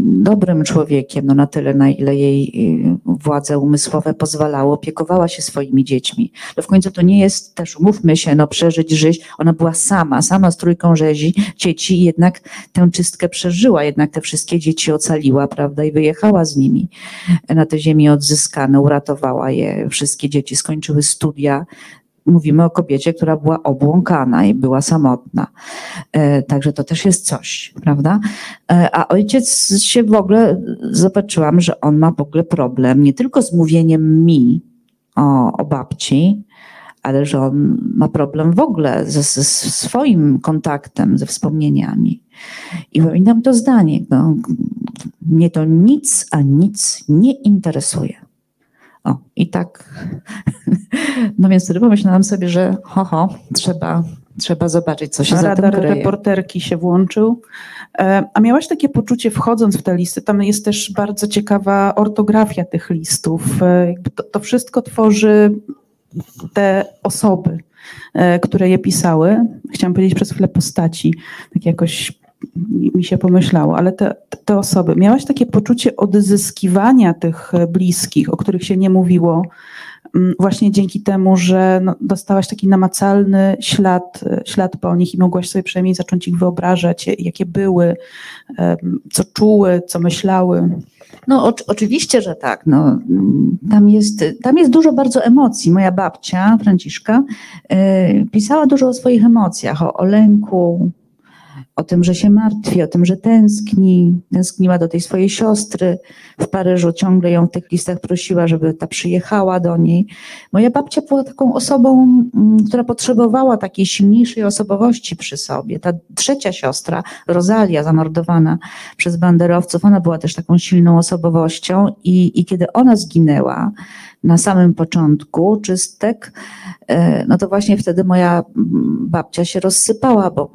Speaker 3: dobrym człowiekiem, no na tyle, na ile jej e, władze umysłowe pozwalały, opiekowała się swoimi dziećmi. No w końcu to nie jest też, umówmy się, no przeżyć, żyć. Ona była sama, sama z trójką rzezi, dzieci i jednak tę czystkę przeżyła, jednak te wszystkie dzieci ocaliła, prawda, i wyjechała z nimi na te ziemi odzyskane, uratowała je. Wszystkie dzieci skończyły studia, mówimy o kobiecie, która była obłąkana i była samotna. E, także to też jest coś, prawda? E, a ojciec się w ogóle, zobaczyłam, że on ma w ogóle problem nie tylko z mówieniem mi o, o babci, ale że on ma problem w ogóle ze, ze swoim kontaktem, ze wspomnieniami. I pamiętam to zdanie, no, mnie to nic, a nic nie interesuje. O, i tak. No więc wtedy pomyślałam sobie, że ho, ho trzeba, trzeba zobaczyć, co się
Speaker 2: Radar
Speaker 3: za tym kryje.
Speaker 2: reporterki się włączył. E, a miałaś takie poczucie, wchodząc w te listy, tam jest też bardzo ciekawa ortografia tych listów. E, to, to wszystko tworzy te osoby, e, które je pisały. Chciałam powiedzieć przez chwilę postaci, tak jakoś mi się pomyślało, ale te, te osoby, miałaś takie poczucie odzyskiwania tych bliskich, o których się nie mówiło mm, właśnie dzięki temu, że no, dostałaś taki namacalny ślad, ślad po nich i mogłaś sobie przynajmniej zacząć ich wyobrażać, jakie były, co czuły, co myślały.
Speaker 3: No oczywiście, że tak. No, mm, tam, jest, tam jest dużo bardzo emocji. Moja babcia, Franciszka, pisała dużo o swoich emocjach, o, o lęku, o tym, że się martwi, o tym, że tęskni, tęskniła do tej swojej siostry w Paryżu, ciągle ją w tych listach prosiła, żeby ta przyjechała do niej. Moja babcia była taką osobą, mm, która potrzebowała takiej silniejszej osobowości przy sobie. Ta trzecia siostra, Rosalia, zamordowana przez banderowców, ona była też taką silną osobowością i, i kiedy ona zginęła na samym początku czystek, e, no to właśnie wtedy moja mm, babcia się rozsypała, bo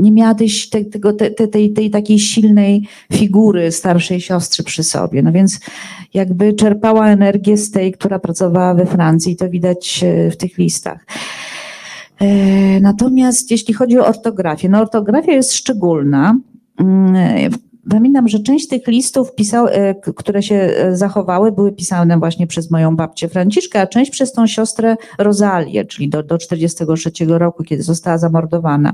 Speaker 3: nie miała tej, tego, tej, tej, tej takiej silnej figury starszej siostry przy sobie. No więc jakby czerpała energię z tej, która pracowała we Francji, to widać e, w tych listach. E, natomiast jeśli chodzi o ortografię, no ortografia jest szczególna. Pamiętam, że część tych listów, pisał, e, które się e, zachowały, były pisane właśnie przez moją babcię Franciszkę, a część przez tą siostrę Rozalię, czyli do, do 43 roku, kiedy została zamordowana.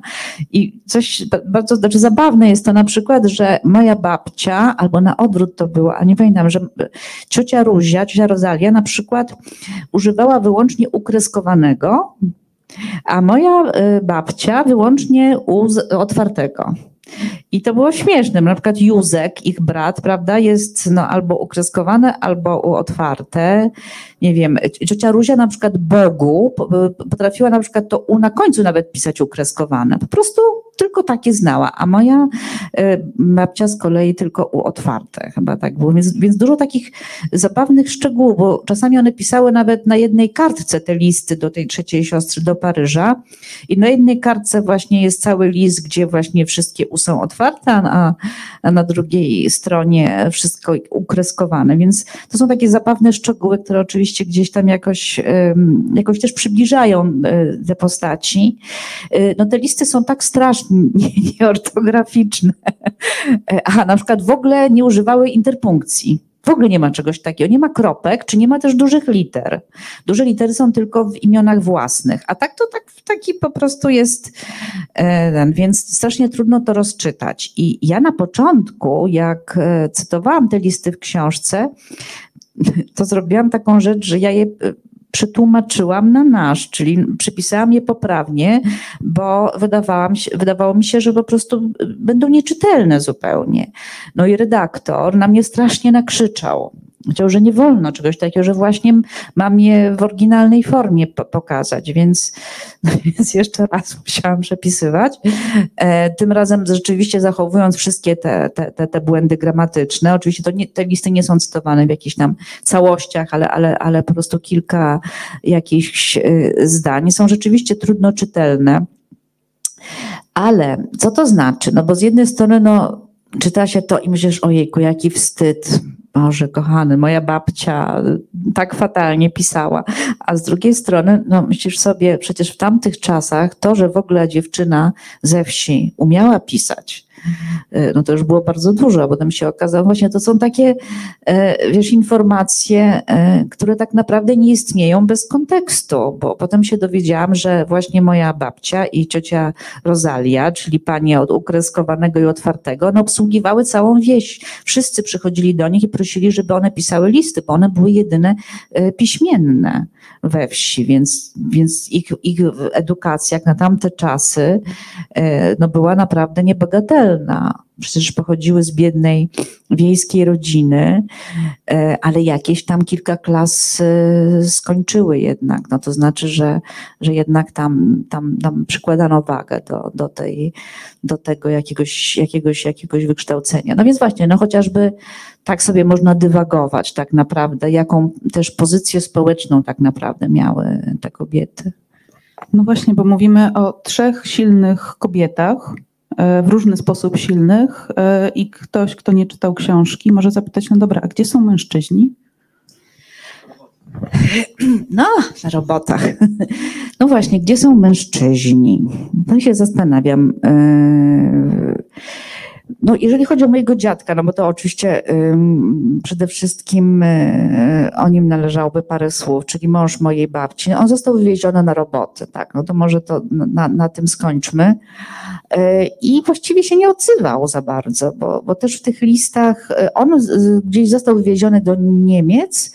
Speaker 3: I coś bardzo znaczy zabawne jest to na przykład, że moja babcia, albo na odwrót to było, a nie pamiętam, że ciocia Ruzia, ciocia Rozalia na przykład używała wyłącznie ukreskowanego, a moja e, babcia wyłącznie otwartego. I to było śmieszne. Na przykład Józek, ich brat, prawda, jest no, albo ukreskowane, albo otwarte. Nie wiem, ciocia Ruzia na przykład Bogu potrafiła na przykład to U na końcu nawet pisać ukreskowane. Po prostu tylko takie znała, a moja e, babcia z kolei tylko U otwarte. Chyba tak było. Więc, więc dużo takich zabawnych szczegółów, bo czasami one pisały nawet na jednej kartce te listy do tej trzeciej siostry do Paryża i na jednej kartce właśnie jest cały list, gdzie właśnie wszystkie U są otwarte a, a na drugiej stronie wszystko ukreskowane. Więc to są takie zabawne szczegóły, które oczywiście gdzieś tam jakoś, jakoś też przybliżają e, te postaci. E, no te listy są tak strasznie nieortograficzne, e, a na przykład w ogóle nie używały interpunkcji. W ogóle nie ma czegoś takiego. Nie ma kropek, czy nie ma też dużych liter. Duże litery są tylko w imionach własnych, a tak to tak, taki po prostu jest ten, więc strasznie trudno to rozczytać. I ja na początku, jak e, cytowałam te listy w książce, to zrobiłam taką rzecz, że ja je przetłumaczyłam na nasz, czyli przepisałam je poprawnie, bo wydawałam wydawało mi się, że po prostu będą nieczytelne zupełnie. No i redaktor na mnie strasznie nakrzyczał. Chciał, że nie wolno czegoś takiego, że właśnie mam je w oryginalnej formie pokazać, więc, no więc jeszcze raz musiałam przepisywać. E, tym razem rzeczywiście zachowując wszystkie te, te, te, te błędy gramatyczne. Oczywiście to nie, te listy nie są cytowane w jakichś tam całościach, ale, ale, ale po prostu kilka jakichś y, zdań. Są rzeczywiście trudno czytelne. Ale co to znaczy? No bo z jednej strony no, czyta się to i myślisz, ojejku, jaki wstyd, Boże, kochany, moja babcia tak fatalnie pisała. A z drugiej strony, no myślisz sobie, przecież w tamtych czasach to, że w ogóle dziewczyna ze wsi umiała pisać, no to już było bardzo dużo, a potem się okazało, właśnie to są takie, e, wiesz, informacje, e, które tak naprawdę nie istnieją bez kontekstu, bo potem się dowiedziałam, że właśnie moja babcia i ciocia Rosalia, czyli panie od ukreskowanego i otwartego, no obsługiwały całą wieś. Wszyscy przychodzili do nich i prosili, żeby one pisały listy, bo one były jedyne piśmienne we wsi, więc, więc ich, ich edukacja jak na tamte czasy no była naprawdę niebagatelna Przecież pochodziły z biednej wiejskiej rodziny, e, ale jakieś tam kilka klas e, skończyły jednak. No to znaczy, że, że jednak tam, tam, tam przykładano wagę do, do, tej, do tego jakiegoś, jakiegoś, jakiegoś wykształcenia. No więc właśnie, no chociażby tak sobie można dywagować tak naprawdę, jaką też pozycję społeczną tak naprawdę miały te kobiety.
Speaker 2: No właśnie, bo mówimy o trzech silnych kobietach, w różny sposób silnych e, i ktoś, kto nie czytał książki, może zapytać, no dobra, a gdzie są mężczyźni?
Speaker 3: No, na robotach. No właśnie, gdzie są mężczyźni? To się zastanawiam. E, No, jeżeli chodzi o mojego dziadka, no bo to oczywiście przede wszystkim o nim należałoby parę słów, czyli mąż mojej babci. On został wywieziony na roboty, tak, no to może to na, na tym skończmy. Y, I właściwie się nie odzywał za bardzo, bo, bo też w tych listach on z, gdzieś został wywieziony do Niemiec,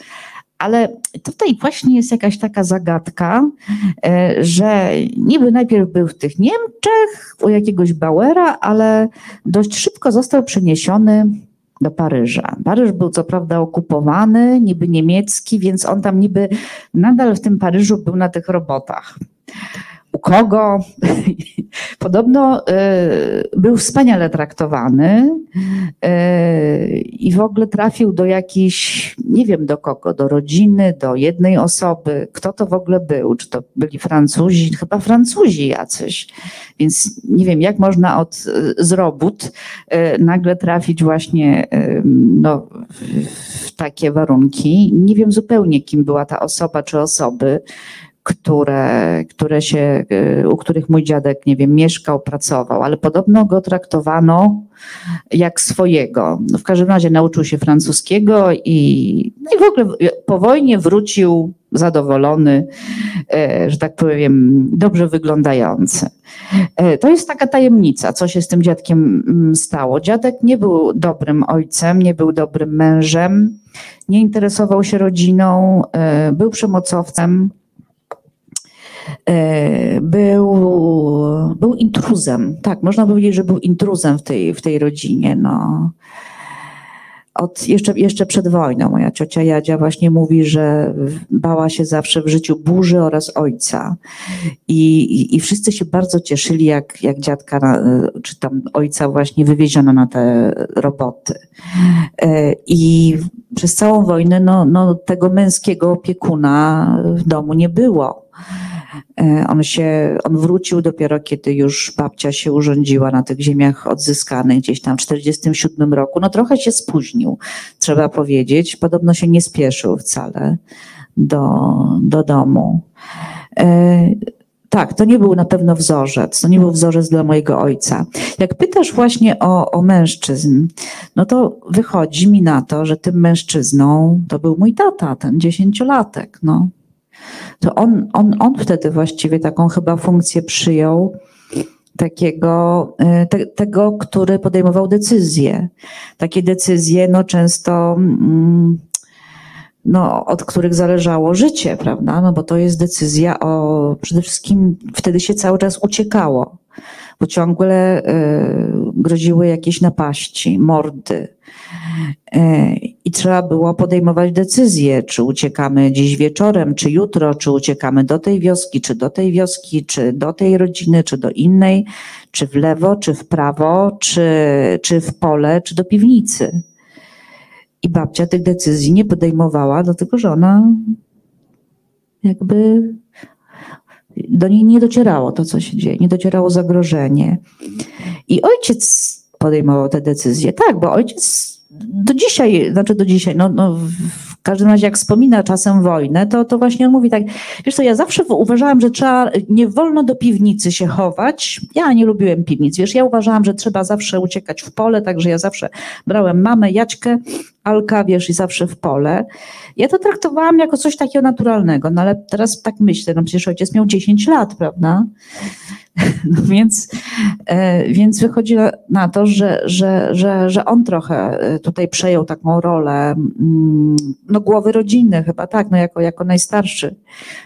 Speaker 3: ale tutaj właśnie jest jakaś taka zagadka, e, że niby najpierw był w tych Niemczech u jakiegoś Bauera, ale dość szybko został przeniesiony do Paryża. Paryż był co prawda okupowany, niby niemiecki, więc on tam niby nadal w tym Paryżu był na tych robotach u kogo. Podobno y, był wspaniale traktowany y, i w ogóle trafił do jakiejś, nie wiem do kogo, do rodziny, do jednej osoby. Kto to w ogóle był? Czy to byli Francuzi? Chyba Francuzi jacyś. Więc nie wiem, jak można od, z robót y, nagle trafić właśnie no, w takie warunki. Nie wiem zupełnie, kim była ta osoba czy osoby które, które się, y, u których mój dziadek, nie wiem, mieszkał, pracował, ale podobno go traktowano jak swojego. No w każdym razie nauczył się francuskiego i, no i w ogóle po wojnie wrócił zadowolony, e, że tak powiem, dobrze wyglądający. E, to jest taka tajemnica, co się z tym dziadkiem mm, stało. Dziadek nie był dobrym ojcem, nie był dobrym mężem, nie interesował się rodziną, e, był przemocowcem, był, był intruzem. Tak, można powiedzieć, że był intruzem w tej, w tej rodzinie. No. Od, jeszcze, jeszcze przed wojną moja ciocia Jadzia właśnie mówi, że bała się zawsze w życiu burzy oraz ojca. I, i, i wszyscy się bardzo cieszyli, jak, jak dziadka na, czy tam ojca właśnie wywieziono na te roboty. E, I przez całą wojnę no, no, tego męskiego opiekuna w domu nie było. E, on się, on wrócił dopiero kiedy już babcia się urządziła na tych ziemiach odzyskanych gdzieś tam w 47 roku. No trochę się spóźnił, trzeba powiedzieć. Podobno się nie spieszył wcale do, do domu. E, tak, to nie był na pewno wzorzec, to nie był wzorzec dla mojego ojca. Jak pytasz właśnie o, o mężczyzn, no to wychodzi mi na to, że tym mężczyzną to był mój tata, ten dziesięciolatek, no to on, on, on wtedy właściwie taką chyba funkcję przyjął takiego, e, te, tego, który podejmował decyzje. Takie decyzje no często mm, no, od których zależało życie, prawda? No bo to jest decyzja o, przede wszystkim wtedy się cały czas uciekało, bo ciągle y, groziły jakieś napaści, mordy. E, I trzeba było podejmować decyzje, czy uciekamy dziś wieczorem, czy jutro, czy uciekamy do tej wioski, czy do tej wioski, czy do tej rodziny, czy do innej, czy w lewo, czy w prawo, czy, czy w pole, czy do piwnicy. I babcia tych decyzji nie podejmowała, dlatego że ona jakby do niej nie docierało to, co się dzieje, nie docierało zagrożenie. I ojciec podejmował te decyzje. Tak, bo ojciec do dzisiaj, znaczy do dzisiaj, no, no w każdym razie jak wspomina czasem wojnę, to, to właśnie on mówi tak, wiesz co, ja zawsze uważałam, że trzeba, nie wolno do piwnicy się chować. Ja nie lubiłem piwnic, wiesz, ja uważałam, że trzeba zawsze uciekać w pole, także ja zawsze brałem mamę, Jaćkę, Alka, wiesz, i zawsze w pole. Ja to traktowałam jako coś takiego naturalnego, no ale teraz tak myślę, no przecież ojciec miał 10 lat, prawda? No więc, e, więc wychodzi na to, że, że, że, że on trochę e, tutaj przejął taką rolę mm, no, głowy rodziny, chyba tak, no jako, jako najstarszy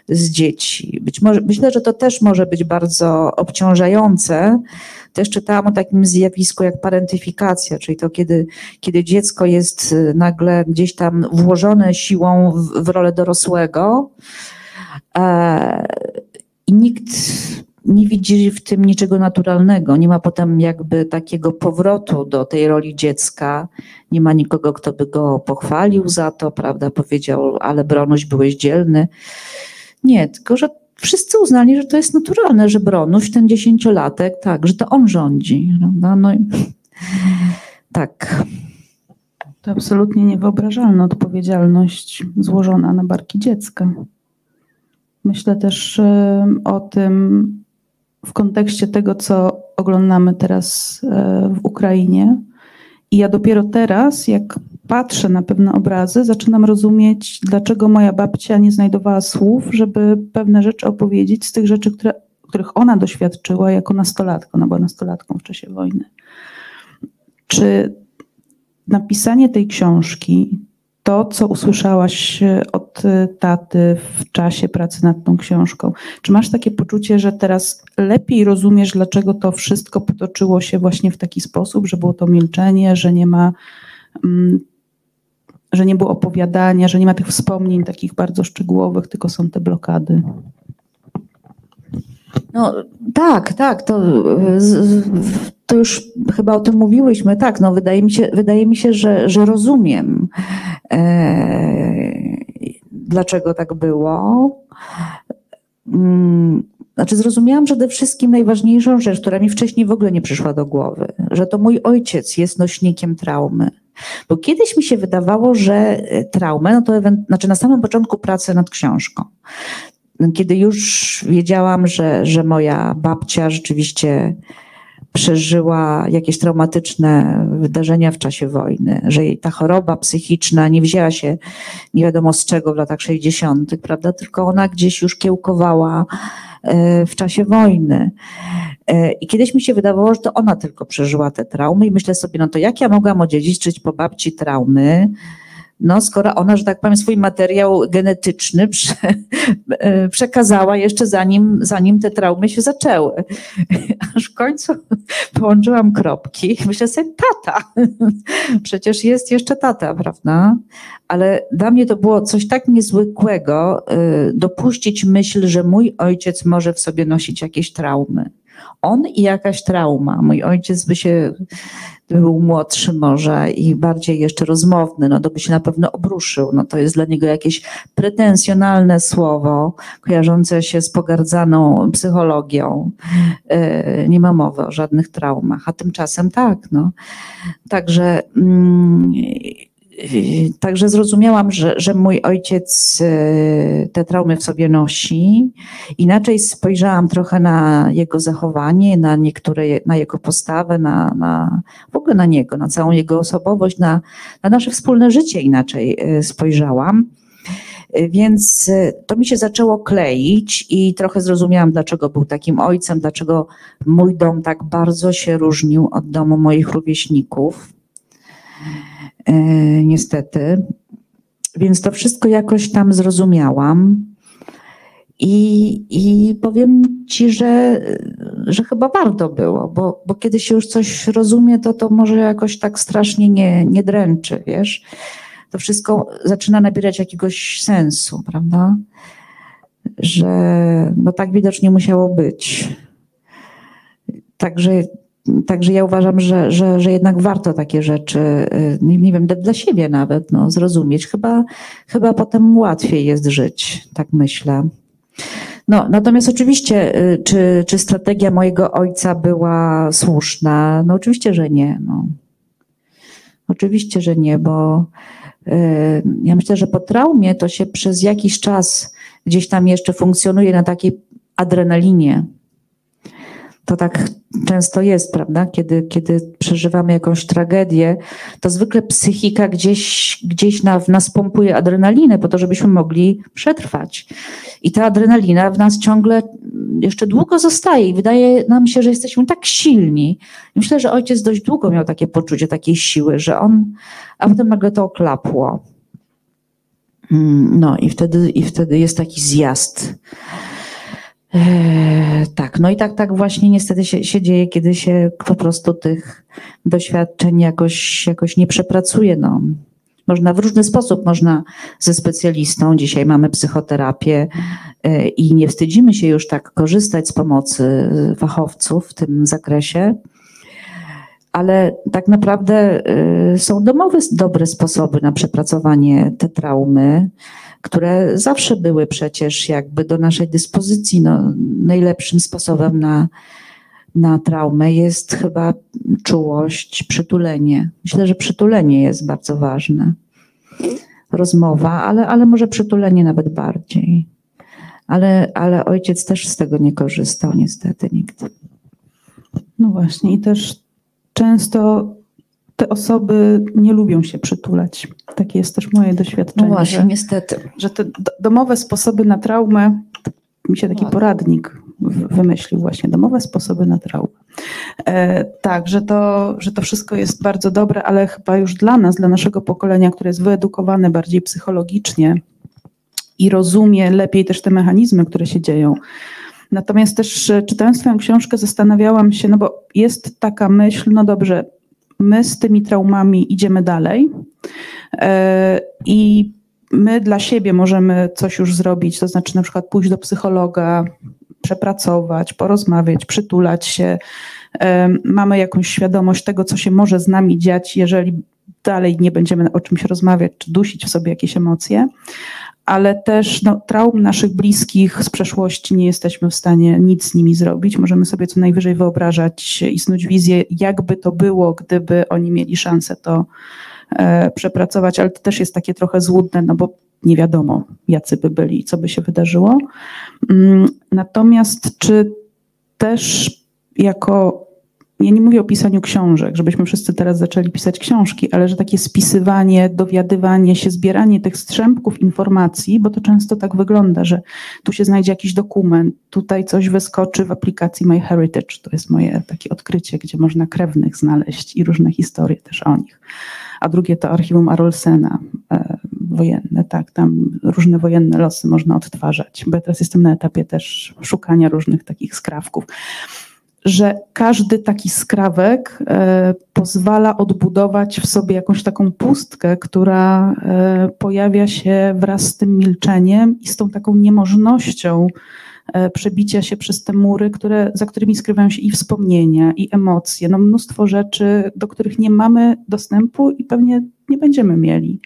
Speaker 3: z dzieci. Być może, myślę, że to też może być bardzo obciążające. Też czytałam o takim zjawisku jak parentyfikacja, czyli to, kiedy, kiedy dziecko jest e, nagle gdzieś tam włożone siłą w, w rolę dorosłego. I nikt nie widzi w tym niczego naturalnego. Nie ma potem jakby takiego powrotu do tej roli dziecka. Nie ma nikogo, kto by go pochwalił za to, prawda? Powiedział, ale Bronuś byłeś dzielny. Nie, tylko że wszyscy uznali, że to jest naturalne, że Bronuś, ten dziesięciolatek, tak, że to on rządzi, prawda? No i tak.
Speaker 2: To absolutnie niewyobrażalna odpowiedzialność złożona na barki dziecka. Myślę też o tym, w kontekście tego, co oglądamy teraz e, w Ukrainie, I ja dopiero teraz, jak patrzę na pewne obrazy, zaczynam rozumieć, dlaczego moja babcia nie znajdowała słów, żeby pewne rzeczy opowiedzieć z tych rzeczy, które, których ona doświadczyła jako nastolatka. Ona była nastolatką w czasie wojny. Czy napisanie tej książki, to, co usłyszałaś od taty w czasie pracy nad tą książką, czy masz takie poczucie, że teraz lepiej rozumiesz, dlaczego to wszystko potoczyło się właśnie w taki sposób, że było to milczenie, że nie ma. Mm, że nie było opowiadania, że nie ma tych wspomnień takich bardzo szczegółowych, tylko są te blokady.
Speaker 3: No tak, tak, to, to już chyba o tym mówiłyśmy. Tak, no wydaje mi się, wydaje mi się że, że rozumiem, e, dlaczego tak było. Mm, znaczy, zrozumiałam przede wszystkim najważniejszą rzecz, która mi wcześniej w ogóle nie przyszła do głowy, że to mój ojciec jest nośnikiem traumy. Bo kiedyś mi się wydawało, że traumę, no to znaczy na samym początku pracy nad książką, kiedy już wiedziałam, że, że moja babcia rzeczywiście przeżyła jakieś traumatyczne wydarzenia w czasie wojny, że jej ta choroba psychiczna nie wzięła się nie wiadomo z czego w latach 60., prawda, tylko ona gdzieś już kiełkowała e, w czasie wojny. E, I kiedyś mi się wydawało, że to ona tylko przeżyła te traumy i myślę sobie, no to jak ja mogłam odziedziczyć po babci traumy, no skoro ona, że tak powiem, swój materiał genetyczny prze, e, przekazała jeszcze zanim, zanim te traumy się zaczęły. Aż w końcu połączyłam kropki. Myślę sobie, tata. Przecież jest jeszcze tata, prawda? Ale dla mnie to było coś tak niezwykłego, e, dopuścić myśl, że mój ojciec może w sobie nosić jakieś traumy. On i jakaś trauma. Mój ojciec by się był młodszy może i bardziej jeszcze rozmowny, no to by się na pewno obruszył. No to jest dla niego jakieś pretensjonalne słowo, kojarzące się z pogardzaną psychologią. E, nie ma mowy o żadnych traumach, a tymczasem tak, no. Także mm, Także zrozumiałam, że, że mój ojciec e, te traumy w sobie nosi. Inaczej spojrzałam trochę na jego zachowanie, na niektóre, na jego postawę, na, na w ogóle na niego, na całą jego osobowość, na, na nasze wspólne życie inaczej e, spojrzałam. E, więc to mi się zaczęło kleić i trochę zrozumiałam, dlaczego był takim ojcem, dlaczego mój dom tak bardzo się różnił od domu moich rówieśników. E, niestety. Więc to wszystko jakoś tam zrozumiałam. I, i powiem ci, że, że chyba warto było, bo, bo kiedy się już coś rozumie, to to może jakoś tak strasznie nie, nie dręczy, wiesz. To wszystko zaczyna nabierać jakiegoś sensu, prawda? Że no tak widocznie musiało być. Także Także ja uważam, że, że, że jednak warto takie rzeczy, y, nie wiem, dla siebie nawet no, zrozumieć. Chyba, chyba potem łatwiej jest żyć, tak myślę. No, natomiast oczywiście, y, czy, czy strategia mojego ojca była słuszna? No oczywiście, że nie. No. Oczywiście, że nie, bo y, ja myślę, że po traumie to się przez jakiś czas gdzieś tam jeszcze funkcjonuje na takiej adrenalinie, to tak często jest, prawda? Kiedy, kiedy przeżywamy jakąś tragedię, to zwykle psychika gdzieś, gdzieś na, w nas pompuje adrenalinę po to, żebyśmy mogli przetrwać. I ta adrenalina w nas ciągle jeszcze długo zostaje i wydaje nam się, że jesteśmy tak silni. Myślę, że ojciec dość długo miał takie poczucie takiej siły, że on, a potem nagle to oklapło. Mm, no i wtedy, i wtedy jest taki zjazd tak, no i tak, tak właśnie niestety się, się dzieje, kiedy się po prostu tych doświadczeń jakoś, jakoś nie przepracuje. No. Można w różny sposób, można ze specjalistą, dzisiaj mamy psychoterapię e, i nie wstydzimy się już tak korzystać z pomocy fachowców w tym zakresie, ale tak naprawdę e, są domowe dobre sposoby na przepracowanie te traumy które zawsze były przecież jakby do naszej dyspozycji. No, najlepszym sposobem na, na traumę jest chyba czułość, przytulenie. Myślę, że przytulenie jest bardzo ważne. Rozmowa, ale, ale może przytulenie nawet bardziej. Ale, ale ojciec też z tego nie korzystał, niestety nikt.
Speaker 2: No właśnie, i też często te osoby nie lubią się przytulać. Takie jest też moje doświadczenie.
Speaker 3: No właśnie,
Speaker 2: że,
Speaker 3: niestety.
Speaker 2: że te domowe sposoby na traumę, mi się taki poradnik wymyślił właśnie, domowe sposoby na traumę. E, tak, że to, że to wszystko jest bardzo dobre, ale chyba już dla nas, dla naszego pokolenia, które jest wyedukowane bardziej psychologicznie i rozumie lepiej też te mechanizmy, które się dzieją. Natomiast też e, czytając Twoją książkę, zastanawiałam się, no bo jest taka myśl, no dobrze, my z tymi traumami idziemy dalej e, i my dla siebie możemy coś już zrobić, to znaczy na przykład pójść do psychologa, przepracować, porozmawiać, przytulać się. E, mamy jakąś świadomość tego, co się może z nami dziać, jeżeli dalej nie będziemy o czymś rozmawiać, czy dusić w sobie jakieś emocje, ale też no, traum naszych bliskich z przeszłości nie jesteśmy w stanie nic z nimi zrobić. Możemy sobie co najwyżej wyobrażać i snuć wizję, jakby to było, gdyby oni mieli szansę to e, przepracować, ale to też jest takie trochę złudne, no bo nie wiadomo, jacy by byli, co by się wydarzyło. Mm, natomiast czy też jako ja nie mówię o pisaniu książek, żebyśmy wszyscy teraz zaczęli pisać książki, ale że takie spisywanie, dowiadywanie się, zbieranie tych strzępków informacji, bo to często tak wygląda, że tu się znajdzie jakiś dokument, tutaj coś wyskoczy w aplikacji MyHeritage. To jest moje takie odkrycie, gdzie można krewnych znaleźć i różne historie też o nich. A drugie to archiwum Arolsena, e, wojenne, tak, tam różne wojenne losy można odtwarzać, bo ja teraz jestem na etapie też szukania różnych takich skrawków że każdy taki skrawek e, pozwala odbudować w sobie jakąś taką pustkę, która e, pojawia się wraz z tym milczeniem i z tą taką niemożnością e, przebicia się przez te mury, które, za którymi skrywają się i wspomnienia, i emocje, no mnóstwo rzeczy, do których nie mamy dostępu i pewnie nie będziemy mieli.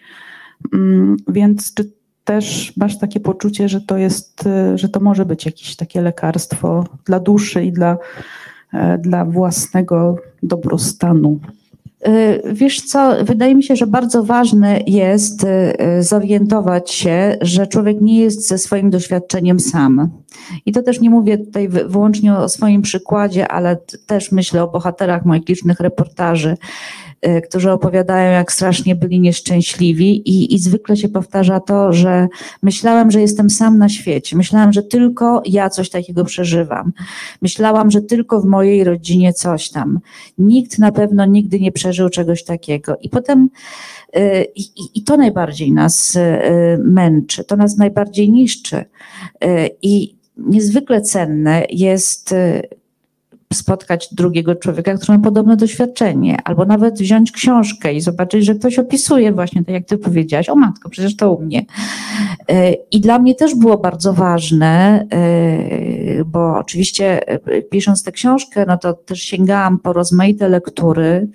Speaker 2: Mm, więc czy też masz takie poczucie, że to jest, że to może być jakieś takie lekarstwo dla duszy i dla E, dla własnego dobrostanu.
Speaker 3: E, wiesz co, wydaje mi się, że bardzo ważne jest e, zorientować się, że człowiek nie jest ze swoim doświadczeniem sam. I to też nie mówię tutaj wyłącznie o swoim przykładzie, ale też myślę o bohaterach moich licznych reportaży. Y, którzy opowiadają, jak strasznie byli nieszczęśliwi, i, i zwykle się powtarza to, że myślałem, że jestem sam na świecie. Myślałam, że tylko ja coś takiego przeżywam. Myślałam, że tylko w mojej rodzinie coś tam. Nikt na pewno nigdy nie przeżył czegoś takiego. I potem y, i, i, to najbardziej nas y, męczy, to nas najbardziej niszczy. I niezwykle cenne jest spotkać drugiego człowieka, który ma podobne doświadczenie, albo nawet wziąć książkę i zobaczyć, że ktoś opisuje właśnie tak, jak ty powiedziałaś, o matko, przecież to u mnie. E, I dla mnie też było bardzo ważne, e, bo oczywiście e, pisząc tę książkę, no to też sięgałam po rozmaite lektury,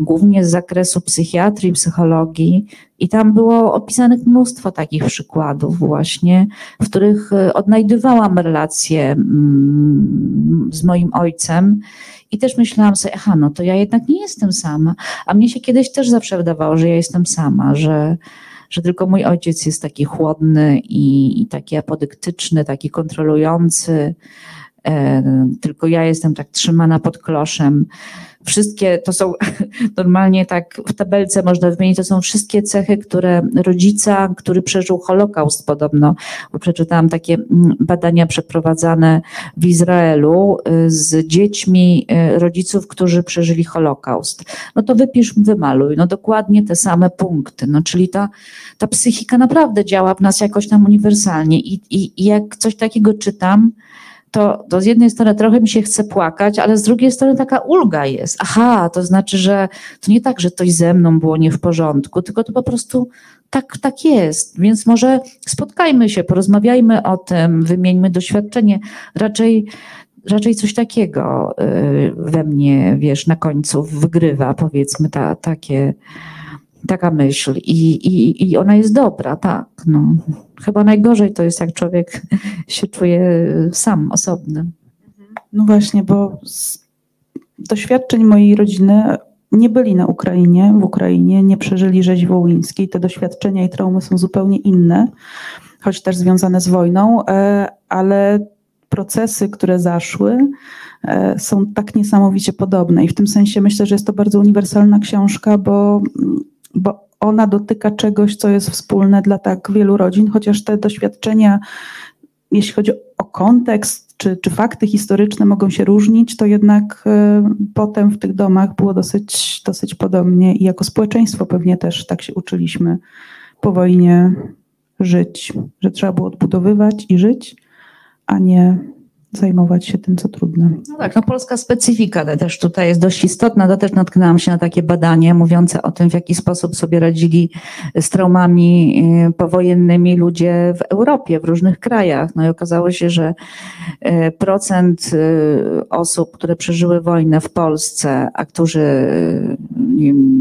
Speaker 3: głównie z zakresu psychiatrii, psychologii, i tam było opisanych mnóstwo takich przykładów właśnie, w których e, odnajdywałam relacje mm, z moim ojcem i też myślałam sobie, aha, no to ja jednak nie jestem sama. A mnie się kiedyś też zawsze wydawało, że ja jestem sama, że, że tylko mój ojciec jest taki chłodny i, i taki apodyktyczny, taki kontrolujący, e, tylko ja jestem tak trzymana pod kloszem. Wszystkie to są normalnie tak w tabelce można wymienić, to są wszystkie cechy, które rodzica, który przeżył Holokaust podobno, bo przeczytałam takie mm, badania przeprowadzane w Izraelu y, z dziećmi y, rodziców, którzy przeżyli Holokaust. No to wypisz, wymaluj, no dokładnie te same punkty, no czyli ta, ta psychika naprawdę działa w nas jakoś tam uniwersalnie. I, i, i jak coś takiego czytam, to, to z jednej strony trochę mi się chce płakać, ale z drugiej strony taka ulga jest. Aha, to znaczy, że to nie tak, że coś ze mną było nie w porządku, tylko to po prostu tak, tak jest. Więc może spotkajmy się, porozmawiajmy o tym, wymieńmy doświadczenie. Raczej raczej coś takiego y, we mnie, wiesz, na końcu wygrywa, powiedzmy, ta, takie, taka myśl. I, i, I ona jest dobra, tak. No. Chyba najgorzej to jest, jak człowiek się czuje sam, osobny.
Speaker 2: No właśnie, bo z doświadczeń mojej rodziny nie byli na Ukrainie, w Ukrainie, nie przeżyli rzezi wołyńskiej. Te doświadczenia i traumy są zupełnie inne, choć też związane z wojną, e, ale procesy, które zaszły, e, są tak niesamowicie podobne. I w tym sensie myślę, że jest to bardzo uniwersalna książka, bo, bo ona dotyka czegoś, co jest wspólne dla tak wielu rodzin, chociaż te doświadczenia, jeśli chodzi o kontekst czy, czy fakty historyczne mogą się różnić, to jednak e, potem w tych domach było dosyć, dosyć podobnie i jako społeczeństwo pewnie też tak się uczyliśmy po wojnie żyć, że trzeba było odbudowywać i żyć, a nie zajmować się tym, co trudne.
Speaker 3: No tak, no polska specyfika też tutaj jest dość istotna. To też natknęłam się na takie badanie mówiące o tym, w jaki sposób sobie radzili z traumami y, powojennymi ludzie w Europie, w różnych krajach. No i okazało się, że y, procent y, osób, które przeżyły wojnę w Polsce, a którzy nie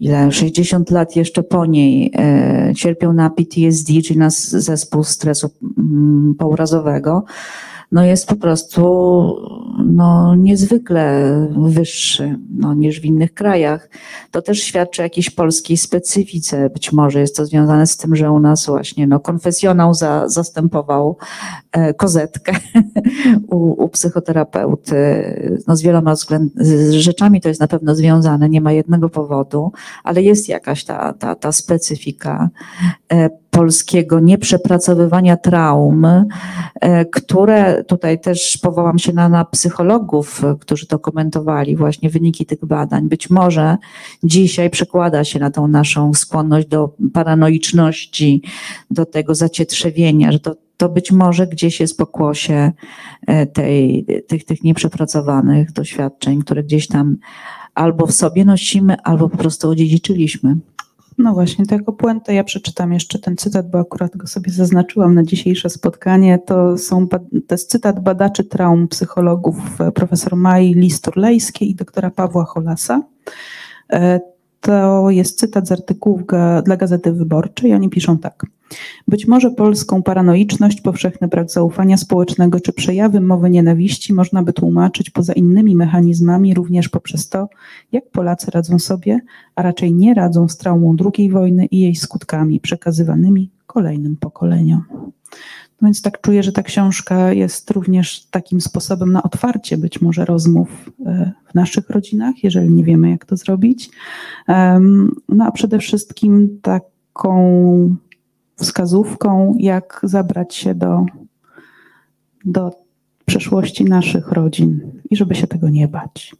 Speaker 3: ile? 60 lat jeszcze po niej e, cierpią na PTSD, czyli na zespół stresu mm, pourazowego, no jest po prostu no, niezwykle wyższy no, niż w innych krajach. To też świadczy o jakiejś polskiej specyfice. Być może jest to związane z tym, że u nas właśnie no, konfesjonał za, zastępował e, kozetkę u, u psychoterapeuty. No, z wieloma względ, z rzeczami to jest na pewno związane, nie ma jednego powodu, ale jest jakaś ta, ta, ta specyfika. E, polskiego nieprzepracowywania traum, e, które tutaj też powołam się na, na psychologów, którzy to komentowali, właśnie wyniki tych badań. Być może dzisiaj przekłada się na tą naszą skłonność do paranoiczności, do tego zacietrzewienia, że to, to być może gdzieś jest pokłosie e, tej, tych, tych nieprzepracowanych doświadczeń, które gdzieś tam albo w sobie nosimy, albo po prostu odziedziczyliśmy.
Speaker 2: No właśnie, to jako puentę ja przeczytam jeszcze ten cytat, bo akurat go sobie zaznaczyłam na dzisiejsze spotkanie. To, są, to jest cytat badaczy traum psychologów e, profesor Mai Listurlejskiej i doktora Pawła Holasa. To jest cytat z artykułów dla Gazety Wyborczej. Oni piszą tak. Być może polską paranoiczność, powszechny brak zaufania społecznego czy przejawy mowy nienawiści można by tłumaczyć poza innymi mechanizmami również poprzez to, jak Polacy radzą sobie, a raczej nie radzą z traumą II wojny i jej skutkami przekazywanymi kolejnym pokoleniom. Więc tak czuję, że ta książka jest również takim sposobem na otwarcie być może rozmów e, w naszych rodzinach, jeżeli nie wiemy, jak to zrobić. No a przede wszystkim taką wskazówką, jak zabrać się do, do przeszłości naszych rodzin i żeby się tego nie bać.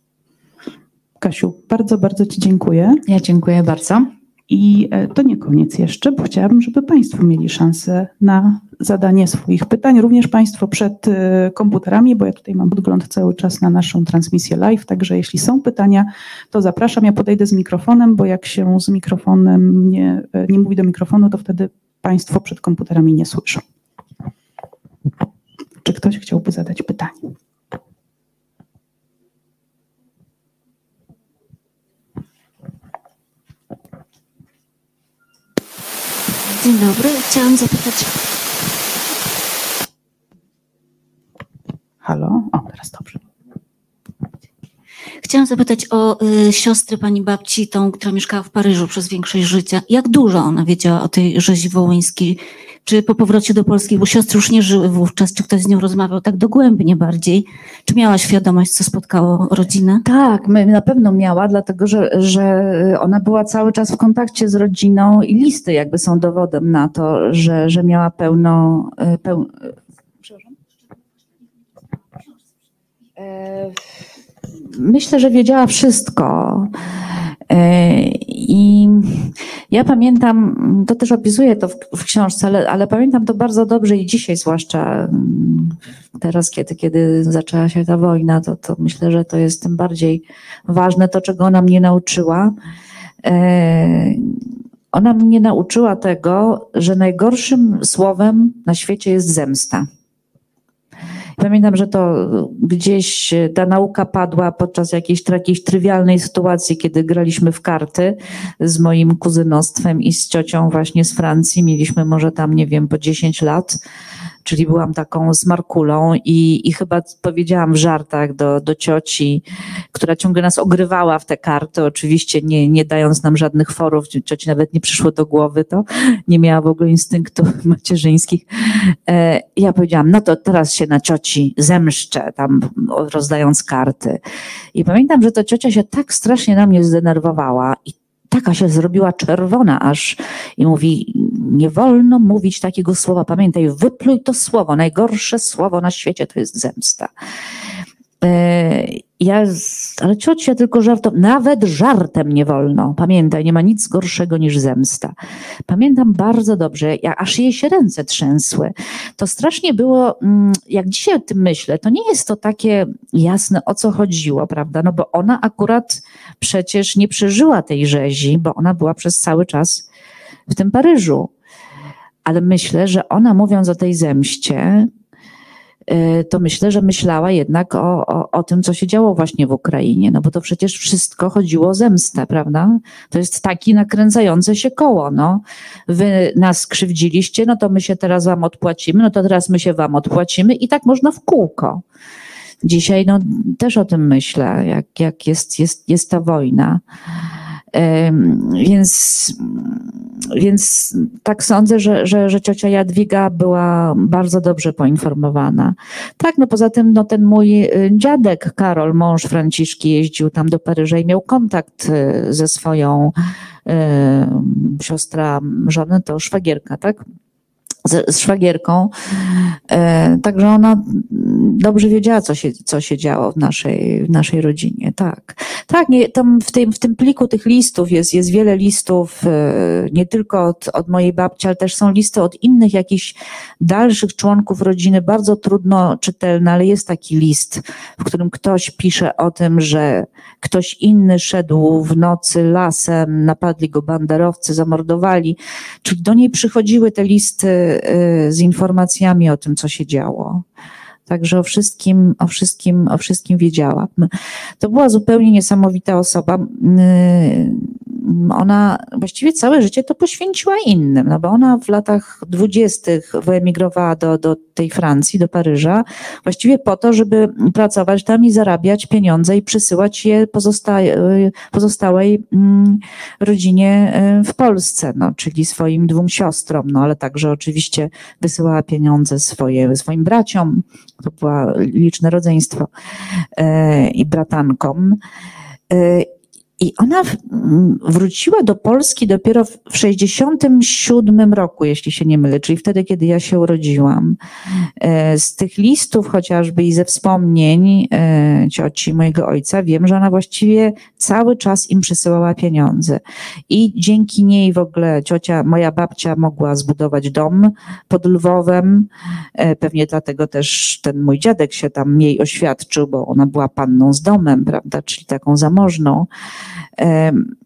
Speaker 2: Kasiu, bardzo, bardzo Ci dziękuję.
Speaker 3: Ja dziękuję bardzo.
Speaker 2: I e, to nie koniec jeszcze, bo chciałabym, żeby Państwo mieli szansę na zadanie swoich pytań. Również Państwo przed e, komputerami, bo ja tutaj mam podgląd cały czas na naszą transmisję live, także jeśli są pytania, to zapraszam. Ja podejdę z mikrofonem, bo jak się z mikrofonem nie, e, nie mówi do mikrofonu, to wtedy Państwo przed komputerami nie słyszą. Czy ktoś chciałby zadać pytanie?
Speaker 4: Dzień dobry. Chciałam zapytać.
Speaker 2: Halo? O, teraz dobrze.
Speaker 4: Chciałam zapytać o y, siostrę pani babci, tą, która mieszkała w Paryżu przez większość życia. Jak dużo ona wiedziała o tej rzezi wołyńskiej? Czy po powrocie do Polski, bo siostry już nie żyły wówczas, czy ktoś z nią rozmawiał tak dogłębnie bardziej? Czy miała świadomość, co spotkało rodzinę?
Speaker 3: Tak, na pewno miała, dlatego że, że ona była cały czas w kontakcie z rodziną i listy jakby są dowodem na to, że, że miała pełno... Y, peł... Przepraszam? Myślę, że wiedziała wszystko. E, I ja pamiętam, to też opisuję to w, w, książce, ale, ale pamiętam to bardzo dobrze i dzisiaj, zwłaszcza mm, teraz, kiedy, kiedy zaczęła się ta wojna, to, to myślę, że to jest tym bardziej ważne, to czego ona mnie nauczyła. E, ona mnie nauczyła tego, że najgorszym słowem na świecie jest zemsta. Pamiętam, że to gdzieś ta nauka padła podczas jakiejś takiej trywialnej sytuacji, kiedy graliśmy w karty z moim kuzynostwem i z ciocią właśnie z Francji. Mieliśmy może tam, nie wiem, po 10 lat czyli byłam taką smarkulą i, i chyba powiedziałam w żartach do, do cioci, która ciągle nas ogrywała w te karty, oczywiście nie, nie dając nam żadnych forów, cioci nawet nie przyszło do głowy to, nie miała w ogóle instynktów macierzyńskich. E, ja powiedziałam, no to teraz się na cioci zemszczę, tam rozdając karty. I pamiętam, że to ciocia się tak strasznie na mnie zdenerwowała i taka się zrobiła czerwona aż i mówi, nie wolno mówić takiego słowa, pamiętaj, wypluj to słowo, najgorsze słowo na świecie to jest zemsta. Ja, ale ciocia tylko żartem, nawet żartem nie wolno. Pamiętaj, nie ma nic gorszego niż zemsta. Pamiętam bardzo dobrze, jak aż jej się ręce trzęsły. To strasznie było, mm, jak dzisiaj o tym myślę, to nie jest to takie jasne, o co chodziło, prawda? No bo ona akurat przecież nie przeżyła tej rzezi, bo ona była przez cały czas w tym Paryżu. Ale myślę, że ona mówiąc o tej zemście, to myślę, że myślała jednak o, o, o tym, co się działo właśnie w Ukrainie, no bo to przecież wszystko chodziło o zemstę, prawda? To jest taki nakręcające się koło, no. Wy nas krzywdziliście, no to my się teraz wam odpłacimy, no to teraz my się wam odpłacimy i tak można w kółko. Dzisiaj no, też o tym myślę, jak, jak jest, jest, jest ta wojna. Więc, więc tak sądzę, że, że, że ciocia Jadwiga była bardzo dobrze poinformowana. Tak, no poza tym no ten mój y, dziadek Karol, mąż Franciszki, jeździł tam do Paryża i miał kontakt y, ze swoją y, siostra żony, to szwagierka, tak? Z, z szwagierką. E, także ona dobrze wiedziała, co się, co się działo w naszej, w naszej rodzinie. Tak. Tak, nie, tam w tym, w tym pliku tych listów jest, jest wiele listów, e, nie tylko od, od mojej babci, ale też są listy od innych jakichś dalszych członków rodziny, bardzo trudno czytelne, ale jest taki list, w którym ktoś pisze o tym, że ktoś inny szedł w nocy lasem, napadli go banderowcy, zamordowali. Czyli do niej przychodziły te listy z informacjami o tym, co się działo. Także o wszystkim, o wszystkim, o wszystkim wiedziałam. To była zupełnie niesamowita osoba. Y, ona właściwie całe życie to poświęciła innym, no bo ona w latach dwudziestych wyemigrowała do, do tej Francji, do Paryża, właściwie po to, żeby pracować tam i zarabiać pieniądze i przysyłać je pozostałej mm, rodzinie y, w Polsce, no, czyli swoim dwóm siostrom, no ale także oczywiście wysyłała pieniądze swoje, swoim braciom, to było liczne rodzeństwo y, i bratankom. I ona wróciła do Polski dopiero w 67 roku, jeśli się nie mylę, czyli wtedy, kiedy ja się urodziłam. E, z tych listów chociażby i ze wspomnień e, cioci mojego ojca wiem, że ona właściwie cały czas im przesyłała pieniądze. I dzięki niej w ogóle ciocia, moja babcia mogła zbudować dom pod Lwowem. E, pewnie dlatego też ten mój dziadek się tam jej oświadczył, bo ona była panną z domem, prawda, czyli taką zamożną. Um,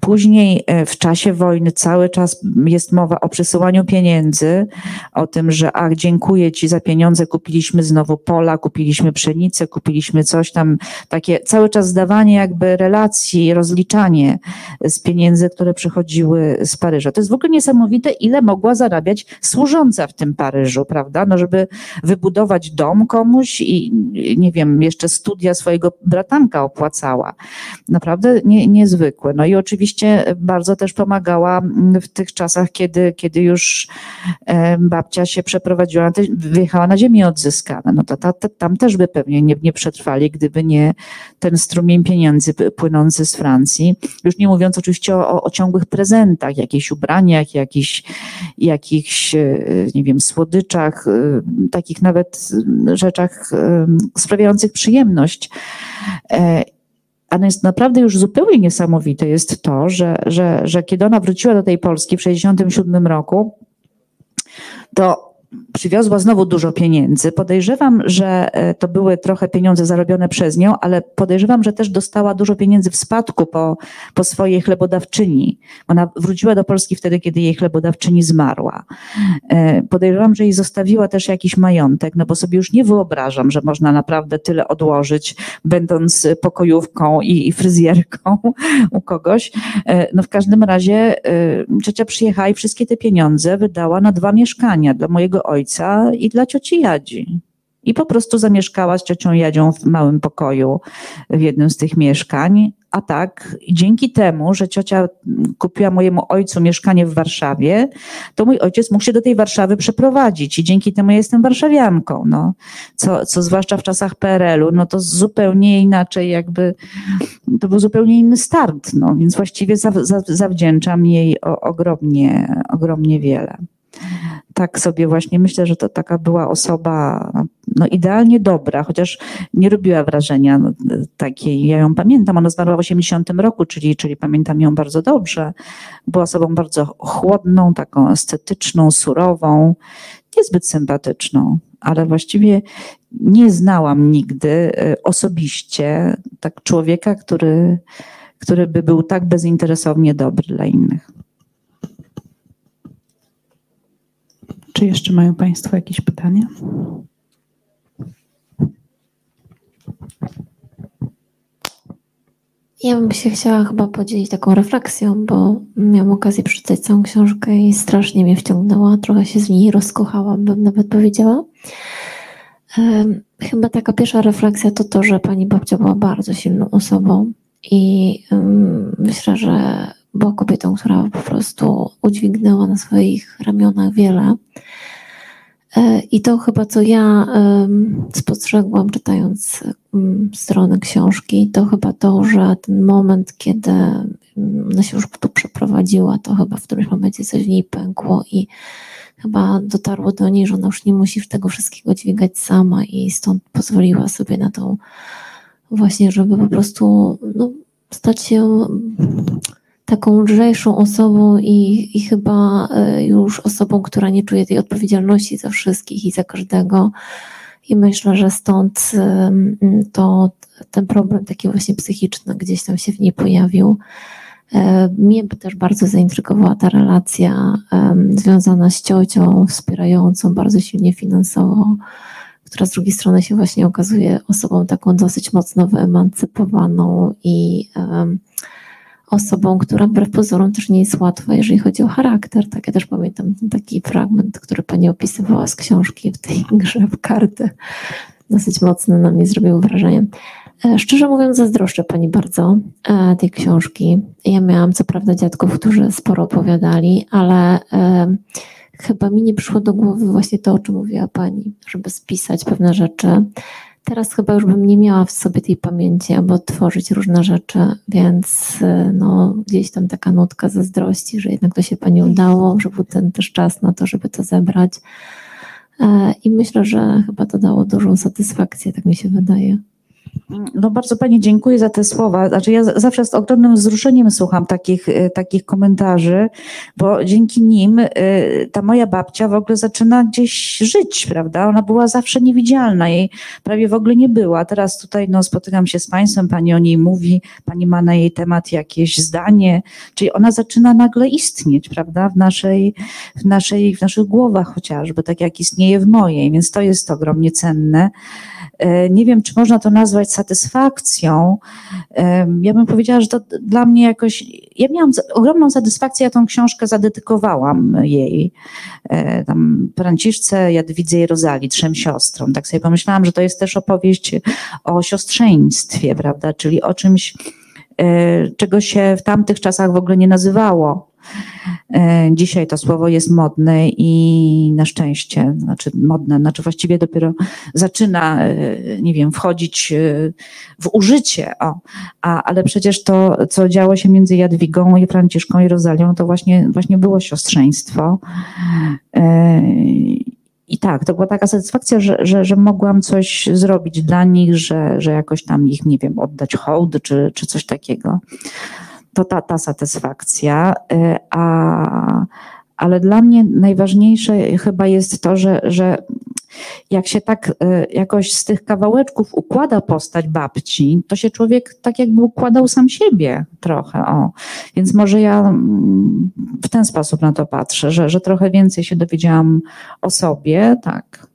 Speaker 3: Później e, w czasie wojny cały czas jest mowa o przesyłaniu pieniędzy, o tym, że ach, dziękuję Ci za pieniądze, kupiliśmy znowu pola, kupiliśmy pszenicę, kupiliśmy coś tam, takie cały czas zdawanie jakby relacji, rozliczanie z pieniędzy, które przychodziły z Paryża. To jest w ogóle niesamowite, ile mogła zarabiać służąca w tym Paryżu, prawda? No, żeby wybudować dom komuś i nie wiem, jeszcze studia swojego bratanka opłacała. Naprawdę nie, niezwykłe. No i oczywiście oczywiście bardzo też pomagała w tych czasach, kiedy, kiedy już babcia się przeprowadziła, wyjechała na ziemię odzyskane. No to, tam też by pewnie nie, nie przetrwali, gdyby nie ten strumień pieniędzy płynący z Francji. Już nie mówiąc oczywiście o, o ciągłych prezentach, jakichś ubraniach, jakichś, jakichś, e, nie wiem, słodyczach, e, takich nawet rzeczach sprawiających przyjemność. Ale jest naprawdę już zupełnie niesamowite jest to, że, że, że kiedy ona wróciła do tej Polski w 1967 roku, to przywiozła znowu dużo pieniędzy. Podejrzewam, że e, to były trochę pieniądze zarobione przez nią, ale podejrzewam, że też dostała dużo pieniędzy w spadku po, po swojej chlebodawczyni. Ona wróciła do Polski wtedy, kiedy jej chlebodawczyni zmarła. E, podejrzewam, że jej zostawiła też jakiś majątek, no bo sobie już nie wyobrażam, że można naprawdę tyle odłożyć, będąc pokojówką i, i fryzjerką u kogoś. E, no w każdym razie ciocia przyjechała i wszystkie te pieniądze wydała na dwa mieszkania dla mojego ojca i dla cioci Jadzi. I po prostu zamieszkała z ciocią Jadzią w małym pokoju w jednym z tych mieszkań. A tak, dzięki temu, że ciocia kupiła mojemu ojcu mieszkanie w Warszawie, to mój ojciec mógł się do tej Warszawy przeprowadzić i dzięki temu ja jestem warszawianką. No. Co, co zwłaszcza w czasach PRL-u, no to zupełnie inaczej jakby, to był zupełnie inny start, no. Więc właściwie za, za, zawdzięczam jej o, ogromnie, ogromnie wiele tak sobie właśnie myślę, że to taka była osoba no, idealnie dobra, chociaż nie robiła wrażenia no, takiej. Ja ją pamiętam, ona zmarła w 80 roku, czyli, czyli pamiętam ją bardzo dobrze. Była osobą bardzo chłodną, taką estetyczną, surową, niezbyt sympatyczną, ale właściwie nie znałam nigdy y, osobiście tak człowieka, który, który by był tak bezinteresownie dobry dla innych.
Speaker 2: Czy jeszcze mają Państwo jakieś pytania?
Speaker 5: Ja bym się chciała chyba podzielić taką refleksją, bo miałam okazję przeczytać całą książkę i strasznie mnie wciągnęła. Trochę się z niej rozkochałam, bym nawet powiedziała. Chyba taka pierwsza refleksja to to, że pani babcia była bardzo silną osobą i myślę, że była kobietą, która po prostu udźwignęła na swoich ramionach wiele. E, I to chyba, co ja spostrzegłam, czytając stronę książki, to chyba to, że ten moment, kiedy ona się już tu przeprowadziła, to chyba w którymś momencie coś w niej pękło i chyba dotarło do niej, że ona już nie musi tego wszystkiego dźwigać sama i stąd pozwoliła sobie na tą właśnie, żeby po prostu no, stać się taką lżejszą osobą i, i chyba e, już osobą, która nie czuje tej odpowiedzialności za wszystkich i za każdego. I myślę, że stąd to ten problem taki właśnie psychiczny gdzieś tam się w niej pojawił. E, mnie też bardzo zaintrygowała ta relacja związana z ciocią, wspierającą bardzo silnie finansowo, która z drugiej strony się właśnie okazuje osobą taką dosyć mocno wyemancypowaną i osobą, która wbrew pozorom też nie jest łatwa, jeżeli chodzi o charakter. Tak, ja też pamiętam taki fragment, który pani opisywała z książki w tej grze w karty. Dosyć mocno na mnie zrobiło wrażenie. E, szczerze mówiąc, zazdroszczę pani bardzo e, tej książki. Ja miałam co prawda dziadków, którzy sporo opowiadali, ale e, chyba mi nie przyszło do głowy właśnie to, o czym mówiła pani, żeby spisać pewne rzeczy. Teraz chyba już bym nie miała w sobie tej pamięci, aby odtworzyć różne rzeczy, więc y, no, gdzieś tam taka nutka zazdrości, że jednak to się Pani udało, że był ten też czas na to, żeby to zebrać. E, I myślę, że chyba to dało dużą satysfakcję, tak mi się wydaje.
Speaker 3: No bardzo Pani dziękuję za te słowa. Znaczy ja zawsze z ogromnym wzruszeniem słucham takich, e, takich komentarzy, bo dzięki nim e, ta moja babcia w ogóle zaczyna gdzieś żyć, prawda? Ona była zawsze niewidzialna, jej prawie w ogóle nie była. Teraz tutaj no, spotykam się z Państwem, Pani o niej mówi, Pani ma na jej temat jakieś zdanie, czyli ona zaczyna nagle istnieć, prawda? W naszej, w naszej, w naszych głowach chociażby, tak jak istnieje w mojej, więc to jest ogromnie cenne. E, nie wiem, czy można to nazwać satysfakcją. Ja bym powiedziała, że to dla mnie jakoś. Ja miałam ogromną satysfakcję, ja tą książkę zadedykowałam jej, e, tam Franciszce, Jadwidze i Rozali, trzem siostrom. Tak sobie pomyślałam, że to jest też opowieść o siostrzeństwie, prawda? Czyli o czymś, e, czego się w tamtych czasach w ogóle nie nazywało E, dzisiaj to słowo jest modne i na szczęście, znaczy modne, znaczy właściwie dopiero zaczyna, e, nie wiem, wchodzić e, w użycie, o, a, ale przecież to, co działo się między Jadwigą i Franciszką i Rozalią, to właśnie, właśnie było siostrzeństwo. I tak, to była taka satysfakcja, że, że, że mogłam coś zrobić dla nich, że, że jakoś tam ich, nie wiem, oddać hołd czy, czy coś takiego to ta, ta satysfakcja, y, a, ale dla mnie najważniejsze chyba jest to, że, że jak się tak y, jakoś z tych kawałeczków układa postać babci, to się człowiek tak jakby układał sam siebie trochę. O. Więc może ja mm, w ten sposób na to patrzę, że, że trochę więcej się dowiedziałam o sobie, tak,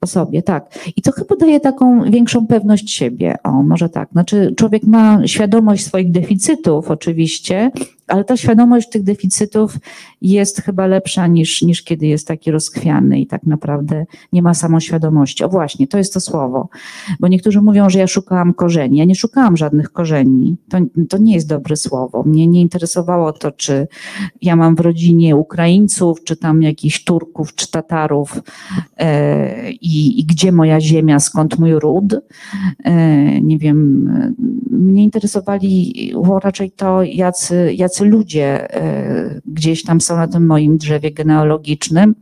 Speaker 3: o sobie, tak. I to chyba daje taką większą pewność siebie. O, może tak. Znaczy, człowiek ma świadomość swoich deficytów, oczywiście, ale ta świadomość tych deficytów jest chyba lepsza niż, niż kiedy jest taki rozchwiany i tak naprawdę nie ma samoświadomości. O właśnie, to jest to słowo, bo niektórzy mówią, że ja szukałam korzeni. Ja nie szukałam żadnych korzeni. To, to nie jest dobre słowo. Mnie nie interesowało to, czy ja mam w rodzinie Ukraińców, czy tam jakichś Turków, czy Tatarów e, i, i gdzie moja ziemia, skąd mój ród. E, nie wiem, mnie interesowali raczej to, jacy, jacy ludzie e, gdzieś tam są na tym moim drzewie genealogicznym,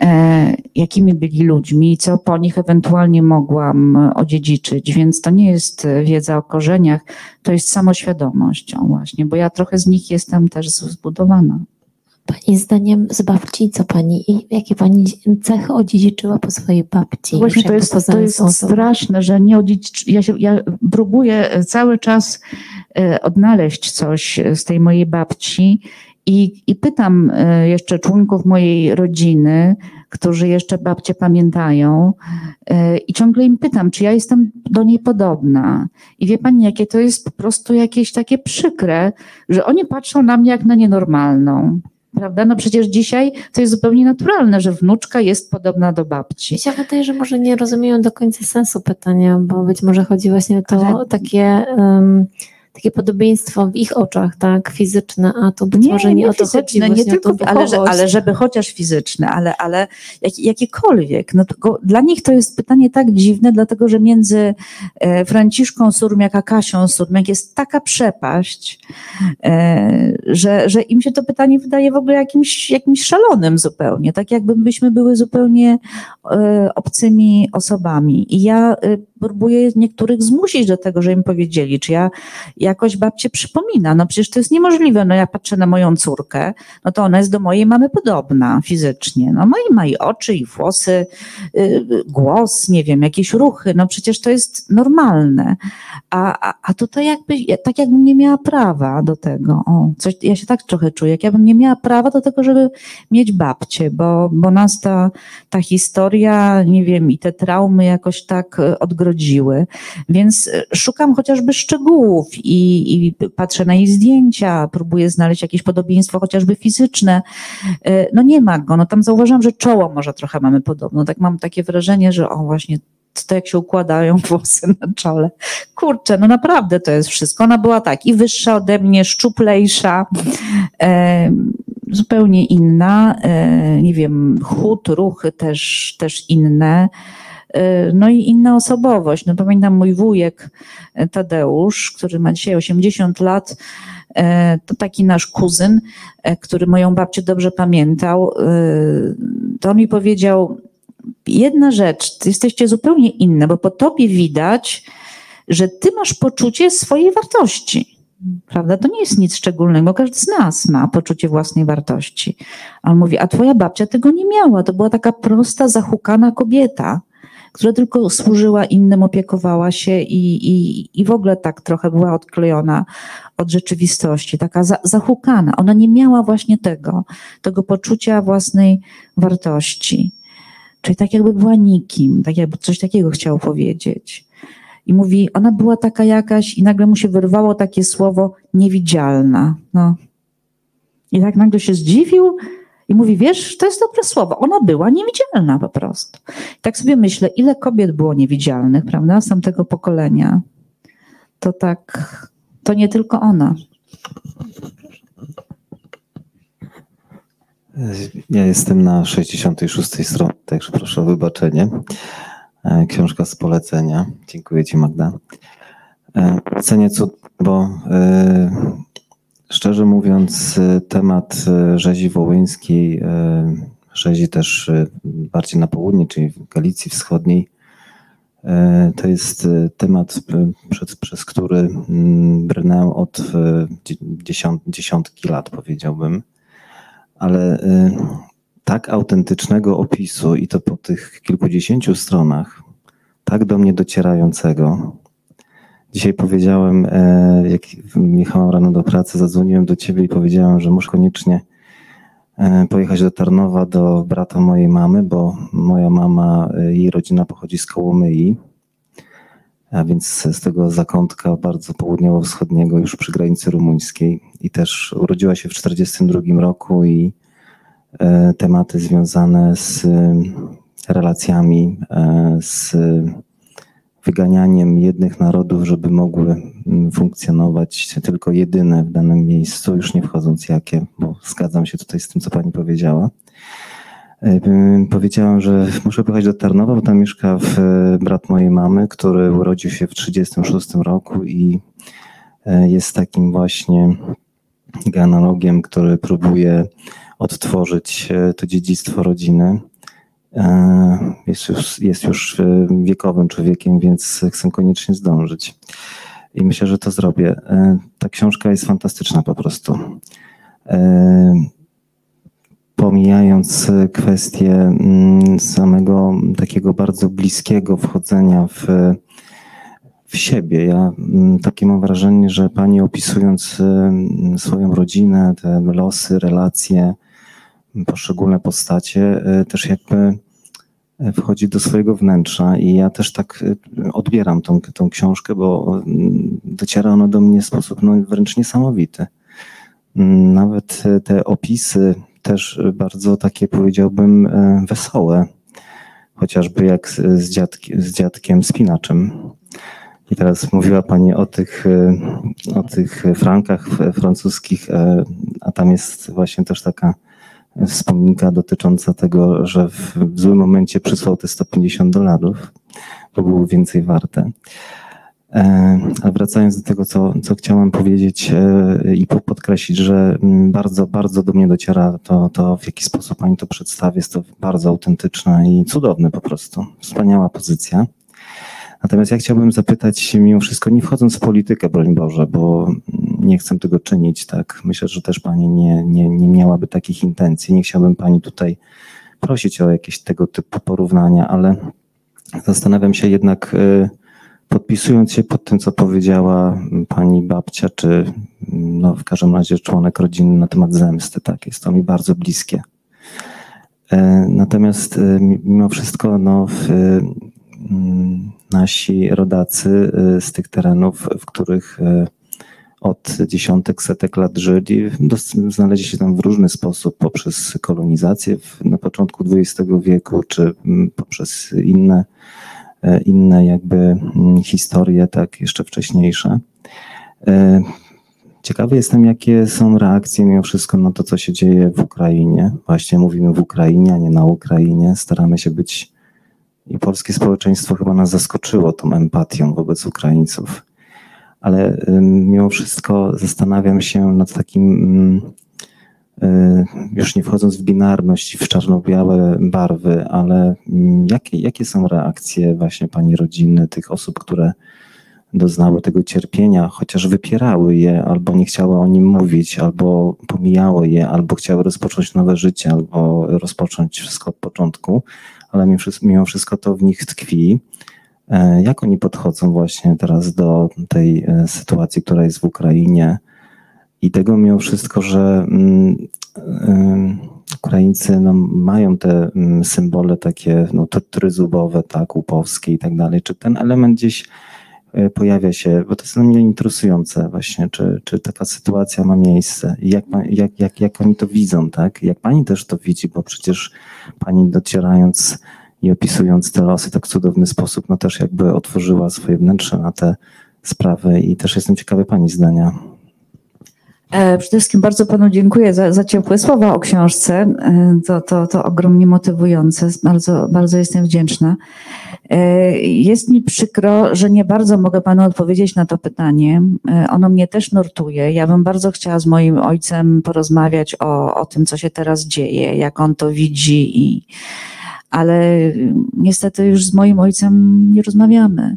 Speaker 3: e, jakimi byli ludźmi i co po nich ewentualnie mogłam odziedziczyć. Więc to nie jest wiedza o korzeniach, to jest samoświadomość, właśnie, bo ja trochę z nich jestem też zbudowana.
Speaker 5: Pani zdaniem z babci, co pani i jakie pani cechy odziedziczyła po swojej babci?
Speaker 3: Właśnie
Speaker 5: Już
Speaker 3: to jest, to jest straszne, że nie odziedziczy, ja, się, ja próbuję cały czas e, odnaleźć coś z tej mojej babci i, i pytam e, jeszcze członków mojej rodziny, którzy jeszcze babcię pamiętają e, i ciągle im pytam, czy ja jestem do niej podobna. I wie pani, jakie to jest po prostu jakieś takie przykre, że oni patrzą na mnie jak na nienormalną. Prawda? No przecież dzisiaj to jest zupełnie naturalne, że wnuczka jest podobna do babci.
Speaker 5: Mi się wydaje, że może nie rozumieją do końca sensu pytania, bo być może chodzi właśnie o to
Speaker 3: Ale-
Speaker 5: takie, um, takie podobieństwo w ich oczach, tak, fizyczne, a to być może nie, o to chodzi,
Speaker 3: nie tylko, ale, że, ale żeby chociaż fizyczne, ale, ale jak, jakiekolwiek. No, tylko dla nich to jest pytanie tak dziwne, dlatego że między e, Franciszką Surmiak a Kasią Surmiak jest taka przepaść, e, że, że im się to pytanie wydaje w ogóle jakimś, jakimś szalonym zupełnie, tak jakbyśmy były zupełnie e, obcymi osobami. I ja e, próbuję niektórych zmusić do tego, że im powiedzieli, czy ja jakoś babcię przypomina. No przecież to jest niemożliwe. No ja patrzę na moją córkę, no to ona jest do mojej mamy podobna fizycznie. No ma i, ma i oczy, i włosy, y, głos, nie wiem, jakieś ruchy. No przecież to jest normalne. A, a, a tutaj jakby, ja- tak jakbym nie miała prawa do tego. O, coś, ja się tak trochę czuję, jak ja bym nie miała prawa do tego, żeby mieć babcię, bo, bo nas ta, ta historia, nie wiem, i te traumy jakoś tak e, odgrodziły. Więc e, szukam chociażby szczegółów i, i patrzę na jej zdjęcia, próbuję znaleźć jakieś podobieństwo chociażby fizyczne. E, No nie ma go. No tam zauważyłam, że czoło może trochę mamy podobno. Tak mam takie wrażenie, że o właśnie to jak się układają włosy na czole. Kurczę, no naprawdę to jest wszystko. Ona była tak i wyższa ode mnie, szczuplejsza, e, zupełnie inna, e, nie wiem, chód, ruchy też, też inne. E, No i inna osobowość. No pamiętam mój wujek e, Tadeusz, który ma dzisiaj 80 lat, e, to taki nasz kuzyn, który moją babcię dobrze pamiętał, to on mi powiedział, jedna rzecz, ty jesteście zupełnie inne, bo po tobie widać, że ty masz poczucie swojej wartości. Prawda? To nie jest nic szczególnego, każdy z nas ma poczucie własnej wartości. A on mówi, a twoja babcia tego nie miała. To była taka prosta, zahukana kobieta, która tylko służyła innym, opiekowała się i, i, i w ogóle tak trochę była odklejona od rzeczywistości, taka za, zahukana. Ona nie miała właśnie tego, tego poczucia własnej wartości. Czyli tak jakby była nikim, tak jakby coś takiego chciał powiedzieć. I mówi, ona była taka jakaś i nagle mu się wyrwało takie słowo niewidzialna. No. I tak nagle się zdziwił i mówi, wiesz, to jest dobre słowo. Ona była niewidzialna po prostu. I tak sobie myślę, ile kobiet było niewidzialnych, prawda, z tamtego pokolenia. To tak, to nie tylko ona.
Speaker 6: Ja jestem na 66 stronie, także proszę o wybaczenie. E, Książka z polecenia. Dziękuję Ci, Magda. E, Cenię cud, bo e, szczerze mówiąc, e, temat e, rzezi wołyńskiej, e, rzezi też bardziej na południe, czyli w Galicji Wschodniej, to jest temat, przez, przez który mm, brnę od dzie- dziesiąt, dziesiątki lat, powiedziałbym ale y, tak autentycznego opisu i to po tych kilkudziesięciu stronach, tak do mnie docierającego. Dzisiaj powiedziałem, e, jak jechałam rano do pracy, zadzwoniłem do ciebie i powiedziałem, że muszę koniecznie e, pojechać do Tarnowa do brata mojej mamy, bo moja mama, jej rodzina pochodzi z Kołomyi, a więc z tego zakątka bardzo południowo-wschodniego, już przy granicy rumuńskiej. i też urodziła się w 1942 roku i e, tematy związane z relacjami, z wyganianiem jednych narodów, żeby mogły mm, funkcjonować tylko jedyne w danym miejscu, już nie wchodząc jakie, bo zgadzam się tutaj z tym, co pani powiedziała. E, Powiedziałam, że muszę pojechać do Tarnowa, bo tam mieszka w, brat mojej mamy, który urodził się w 1936 roku i e, jest takim właśnie genealogiem, który próbuje odtworzyć e, to dziedzictwo rodziny. E, Jest już, jest już e, wiekowym człowiekiem, więc chcę koniecznie zdążyć. I myślę, że to zrobię. E, Ta książka jest fantastyczna po prostu. Pomijając kwestię mm, samego takiego bardzo bliskiego wchodzenia w, w siebie. Ja mm, takie mam wrażenie, że pani opisując e, swoją rodzinę, te losy, relacje, poszczególne postacie, też jakby wchodzi do swojego wnętrza i ja też tak e, odbieram tą, tą książkę, bo mm, dociera ona do mnie w sposób no, wręcz niesamowity. Mm, Nawet e, te opisy też bardzo takie powiedziałbym e, wesołe, chociażby jak z, dziadki, z dziadkiem spinaczem. I teraz mówiła Pani o tych, o tych frankach francuskich, e, a tam jest właśnie też taka wspominka dotycząca tego, że w, w złym momencie przysłał te 150 dolarów, bo były więcej warte. Ale wracając do tego, co, co chciałem powiedzieć e, i po- podkreślić, że mm, bardzo, bardzo do mnie dociera to, to, w jaki sposób Pani to przedstawia. Jest to bardzo autentyczne i cudowne po prostu. Wspaniała pozycja. Natomiast ja chciałbym zapytać, mimo wszystko, nie wchodząc w politykę, broń Boże, bo nie chcę tego czynić, tak. Myślę, że też Pani nie, nie, nie miałaby takich intencji. Nie chciałbym Pani tutaj prosić o jakieś tego typu porównania, ale zastanawiam się jednak, y, podpisując się pod tym, co powiedziała pani babcia, czy mm, no, w każdym razie członek rodziny na temat zemsty, tak, jest to mi bardzo bliskie. E, Natomiast mi- mimo wszystko no, w, mm, nasi rodacy e, z tych terenów, w których e, od dziesiątek, setek lat żyli, znaleźli się tam w różny sposób, poprzez kolonizację na początku XX wieku, czy mm, poprzez inne e, inne jakby mm, historie, tak, jeszcze wcześniejsze. E, Ciekawy jestem, jakie są reakcje mimo wszystko na to, co się dzieje w Ukrainie. Właśnie mówimy w Ukrainie, a nie na Ukrainie. Staramy się być i polskie społeczeństwo chyba nas zaskoczyło tą empatią wobec Ukraińców. Ale mimo wszystko zastanawiam się nad takim, ym, y, już nie wchodząc w binarność w czarno-białe barwy, ale ym, jakie, jakie są reakcje właśnie pani rodziny, tych osób, które doznały tego cierpienia, chociaż wypierały je, albo nie chciały o nim mówić, albo pomijały je, albo chciały rozpocząć nowe życie, albo rozpocząć wszystko od początku, ale mimo wszystko, to w nich tkwi. E, Jak oni podchodzą właśnie teraz do tej e, sytuacji, która jest w Ukrainie i tego mimo wszystko, że mm, Ukraińcy no, mają te mm, symbole takie no, tryzubowe, tak, łupowskie i tak dalej. Czy ten element gdzieś pojawia się, bo to jest dla mnie interesujące właśnie, czy, czy taka sytuacja ma miejsce i jak, jak, jak, jak oni to widzą, tak? Jak pani też to widzi, bo przecież pani docierając i opisując te losy w tak cudowny sposób, no też jakby otworzyła swoje wnętrze na te sprawy i też jestem ciekawy pani zdania.
Speaker 3: E, Przede wszystkim bardzo panu dziękuję za, za ciepłe słowa o książce. E, To, to, to ogromnie motywujące. Bardzo, bardzo jestem wdzięczna. E, Jest mi przykro, że nie bardzo mogę panu odpowiedzieć na to pytanie. Ono mnie też nurtuje. Ja bym bardzo chciała z moim ojcem porozmawiać o, o tym, co się teraz dzieje, jak on to widzi, i, ale niestety już z moim ojcem nie rozmawiamy.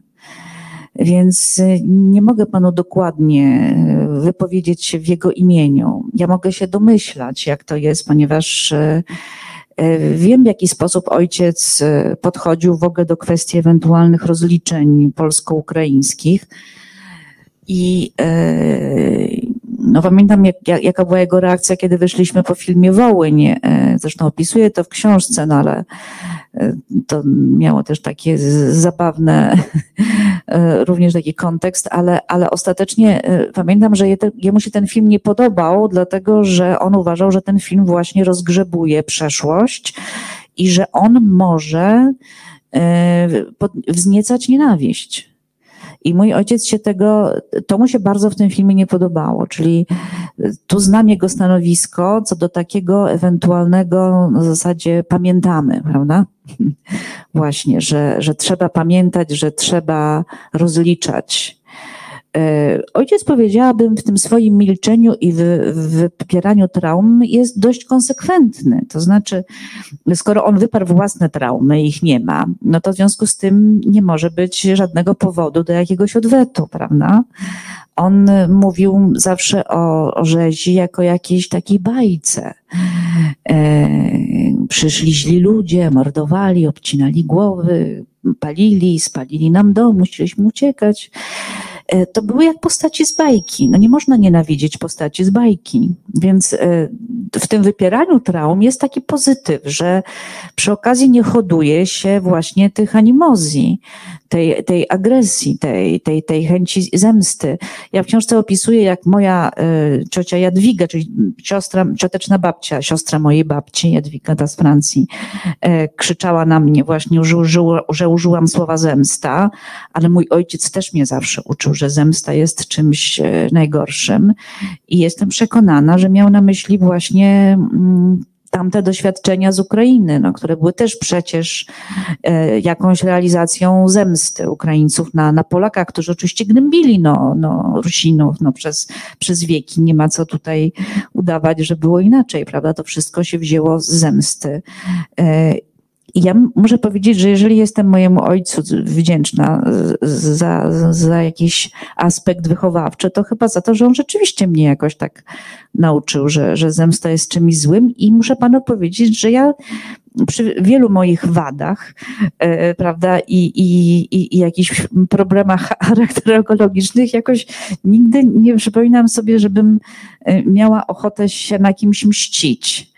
Speaker 3: Więc nie mogę panu dokładnie wypowiedzieć się w jego imieniu. Ja mogę się domyślać, jak to jest, ponieważ y, y, wiem, w jaki sposób ojciec y, podchodził w ogóle do kwestii ewentualnych rozliczeń polsko-ukraińskich. I no pamiętam, jak, jak, jaka była jego reakcja, kiedy wyszliśmy po filmie Wołyń. E, zresztą opisuję to w książce, no ale e, to miało też takie zabawne, e, również taki kontekst, ale, ale ostatecznie pamiętam, że jemu się ten film nie podobał, dlatego że on uważał, że ten film właśnie rozgrzebuje przeszłość i że on może wzniecać nienawiść. I mój ojciec się tego, to mu się bardzo w tym filmie nie podobało, czyli tu znam jego stanowisko co do takiego ewentualnego na zasadzie pamiętamy, prawda? Właśnie, że, że trzeba pamiętać, że trzeba rozliczać, E, ojciec, powiedziałabym, w tym swoim milczeniu i w, w wypieraniu traum jest dość konsekwentny. To znaczy, skoro on wyparł własne traumy, ich nie ma, no to w związku z tym nie może być żadnego powodu do jakiegoś odwetu, prawda? On mówił zawsze o, o rzezi jako jakiejś takiej bajce. E, przyszli źli ludzie, mordowali, obcinali głowy, palili, spalili nam dom, musieliśmy uciekać. E, to były jak postaci z bajki. No nie można nienawidzieć postaci z bajki. Więc e, w tym wypieraniu traum jest taki pozytyw, że przy okazji nie hoduje się właśnie tych animozji, tej, tej agresji, tej, tej, tej chęci zemsty. Ja w książce opisuję, jak moja y, ciocia Jadwiga, czyli siostra, cioteczna babcia, siostra mojej babci, Jadwiga ta z Francji, krzyczała na mnie właśnie, że, że użyłam słowa zemsta, ale mój ojciec też mnie zawsze uczył, że zemsta jest czymś y, najgorszym i jestem przekonana, że miał na myśli właśnie mm, tamte doświadczenia z Ukrainy, no, które były też przecież e, jakąś realizacją zemsty Ukraińców na, na Polakach, którzy oczywiście gnębili no, no, Rusinów no, przez, przez wieki. Nie ma co tutaj udawać, że było inaczej, prawda? To wszystko się wzięło z zemsty. E, ja muszę powiedzieć, że jeżeli jestem mojemu ojcu wdzięczna za, za jakiś aspekt wychowawczy, to chyba za to, że on rzeczywiście mnie jakoś tak nauczył, że, że zemsta jest czymś złym. I muszę panu powiedzieć, że ja przy wielu moich wadach, e, prawda, i, i, i, jakichś problemach charakterologicznych, jakoś nigdy nie przypominam sobie, żebym e, miała ochotę się na kimś mścić.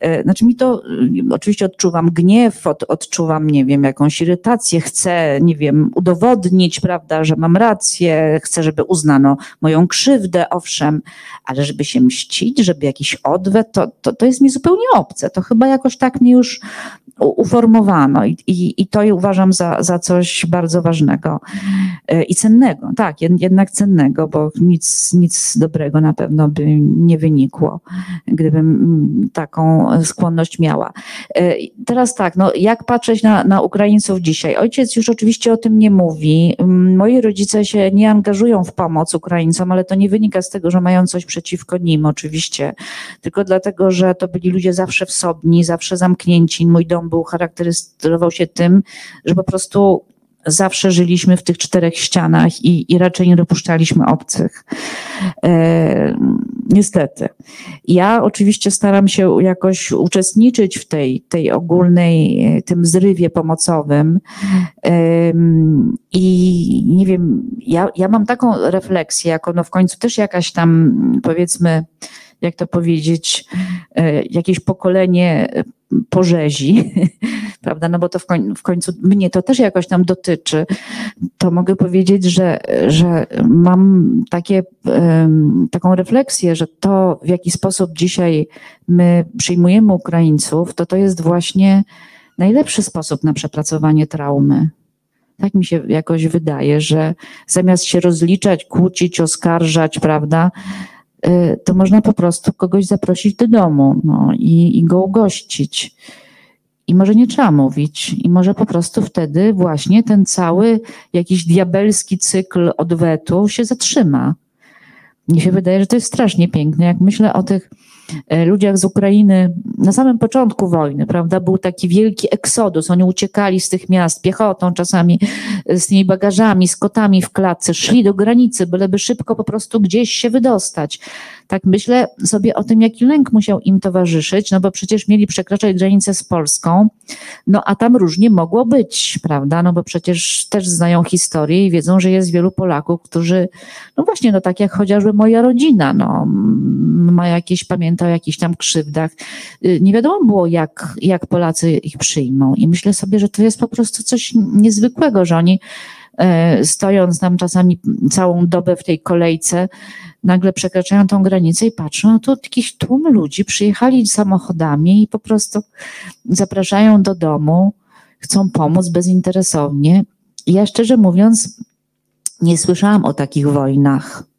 Speaker 3: E, znaczy mi to, y, oczywiście odczuwam gniew, od, odczuwam, nie wiem, jakąś irytację, chcę, nie wiem, udowodnić, prawda, że mam rację, chcę, żeby uznano moją krzywdę, owszem, ale żeby się mścić, żeby jakiś odwet, to, to, to jest mi zupełnie obce. To chyba jakoś tak mnie już uformowano i, i, i to uważam za, za coś bardzo ważnego e, i cennego. Tak, jednak cennego, bo nic, nic dobrego na pewno by nie wynikło, gdybym mm, taką skłonność miała. E, teraz tak, no jak patrzeć na, na Ukraińców dzisiaj? Ojciec już oczywiście o tym nie mówi. Mm, moi rodzice się nie angażują w pomoc Ukraińcom, ale to nie wynika z tego, że mają coś przeciwko nim oczywiście, tylko dlatego, że to byli ludzie zawsze wsobni, zawsze zamknięci. Mój dom był charakteryzował się tym, że po prostu zawsze żyliśmy w tych czterech ścianach i, i raczej nie dopuszczaliśmy obcych. E, niestety. Ja oczywiście staram się jakoś uczestniczyć w tej, tej ogólnej, tym zrywie pomocowym. E, I nie wiem, ja, ja mam taką refleksję, jako no w końcu też jakaś tam, powiedzmy, jak to powiedzieć, e, jakieś pokolenie porzezi, prawda, no bo to w, koń, w końcu mnie to też jakoś tam dotyczy, to mogę powiedzieć, że, że mam takie, taką refleksję, że to w jaki sposób dzisiaj my przyjmujemy Ukraińców, to to jest właśnie najlepszy sposób na przepracowanie traumy. Tak mi się jakoś wydaje, że zamiast się rozliczać, kłócić, oskarżać, prawda, to można po prostu kogoś zaprosić do domu no, i, i go ugościć. I może nie trzeba mówić, i może po prostu wtedy właśnie ten cały jakiś diabelski cykl odwetu się zatrzyma. Mnie się wydaje, że to jest strasznie piękne. Jak myślę o tych ludziach z Ukrainy na samym początku wojny, prawda, był taki wielki eksodus. Oni uciekali z tych miast piechotą, czasami z tymi bagażami, z kotami w klatce, szli do granicy, byleby szybko po prostu gdzieś się wydostać. Tak myślę sobie o tym, jaki lęk musiał im towarzyszyć, no bo przecież mieli przekraczać granicę z Polską, no a tam różnie mogło być, prawda? No bo przecież też znają historię i wiedzą, że jest wielu Polaków, którzy, no właśnie, no tak jak chociażby moja rodzina, no ma jakieś, pamięta o jakichś tam krzywdach. Y, nie wiadomo było, jak, jak Polacy ich przyjmą. I myślę sobie, że to jest po prostu coś niezwykłego, że oni stojąc tam czasami całą dobę w tej kolejce, nagle przekraczają tą granicę i patrzą, no to jakiś tłum ludzi przyjechali samochodami i po prostu zapraszają do domu, chcą pomóc bezinteresownie. Ja szczerze mówiąc, nie słyszałam o takich wojnach.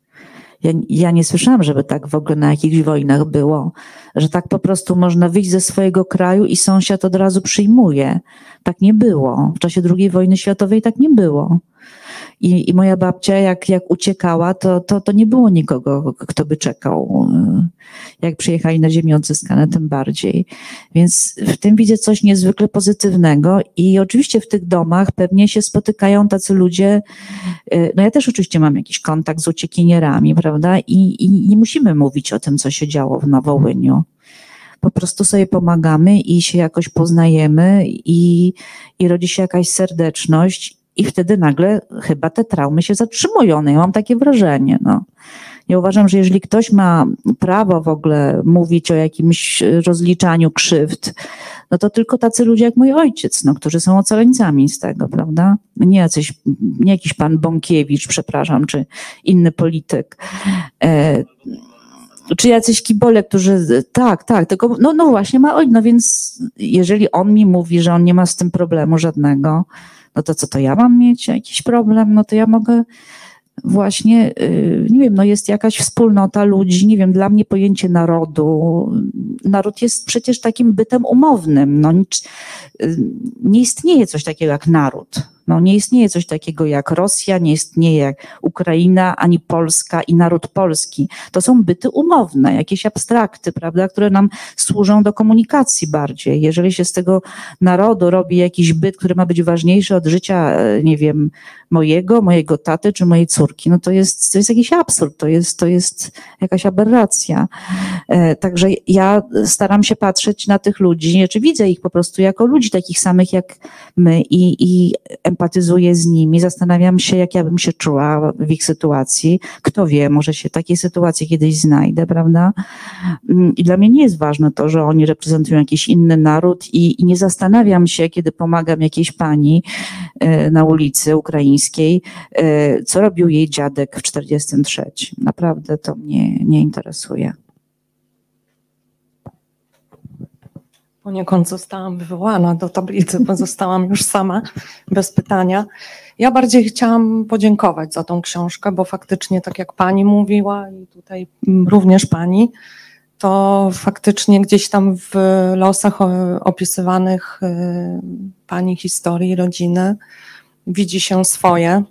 Speaker 3: Ja, ja nie słyszałam, żeby tak w ogóle na jakichś wojnach było, że tak po prostu można wyjść ze swojego kraju i sąsiad od razu przyjmuje. Tak nie było. W czasie II wojny światowej tak nie było. I, I moja babcia, jak, jak uciekała, to, to, to nie było nikogo, kto by czekał. Jak przyjechali na ziemię odzyskane, tym bardziej. Więc w tym widzę coś niezwykle pozytywnego i oczywiście w tych domach pewnie się spotykają tacy ludzie. Y, no ja też oczywiście mam jakiś kontakt z uciekinierami, prawda? I, i nie musimy mówić o tym, co się działo na Wołyniu po prostu sobie pomagamy i się jakoś poznajemy i, i rodzi się jakaś serdeczność i wtedy nagle chyba te traumy się zatrzymują. No ja mam takie wrażenie. No. Ja uważam, że jeżeli ktoś ma prawo w ogóle mówić o jakimś rozliczaniu krzywd, no to tylko tacy ludzie jak mój ojciec, no, którzy są ocaleńcami z tego, prawda? Nie, jacyś, nie jakiś pan Bąkiewicz, przepraszam, czy inny polityk. E, czy jacyś kibole, którzy, tak, tak, tylko, no, no właśnie ma ojciec, no więc jeżeli on mi mówi, że on nie ma z tym problemu żadnego, no to co to ja mam mieć jakiś problem, no to ja mogę właśnie, y, nie wiem, no jest jakaś wspólnota ludzi, nie wiem, dla mnie pojęcie narodu, naród jest przecież takim bytem umownym, no y, nie istnieje coś takiego jak naród. No, nie istnieje coś takiego jak Rosja, nie istnieje jak Ukraina, ani Polska i naród polski. To są byty umowne, jakieś abstrakty, prawda, które nam służą do komunikacji bardziej. Jeżeli się z tego narodu robi jakiś byt, który ma być ważniejszy od życia, e, nie wiem, mojego, mojego taty czy mojej córki, no to jest, to jest jakiś absurd, to jest, to jest jakaś aberracja. E, także ja staram się patrzeć na tych ludzi, czy widzę ich po prostu jako ludzi takich samych jak my i, i empatyzuję z nimi, zastanawiam się, jak ja bym się czuła w ich sytuacji. Kto wie, może się w takiej sytuacji kiedyś znajdę, prawda? Mm, I dla mnie nie jest ważne to, że oni reprezentują jakiś inny naród i, i nie zastanawiam się, kiedy pomagam jakiejś pani e, na ulicy ukraińskiej, e, co robił jej dziadek w 43. Naprawdę to mnie nie interesuje.
Speaker 7: Poniekąd zostałam wywołana do tablicy, bo zostałam już sama, bez pytania. Ja bardziej chciałam podziękować za tą książkę, bo faktycznie, tak jak pani mówiła i tutaj również pani, to faktycznie gdzieś tam w losach opisywanych y, pani historii, rodziny widzi się swoje.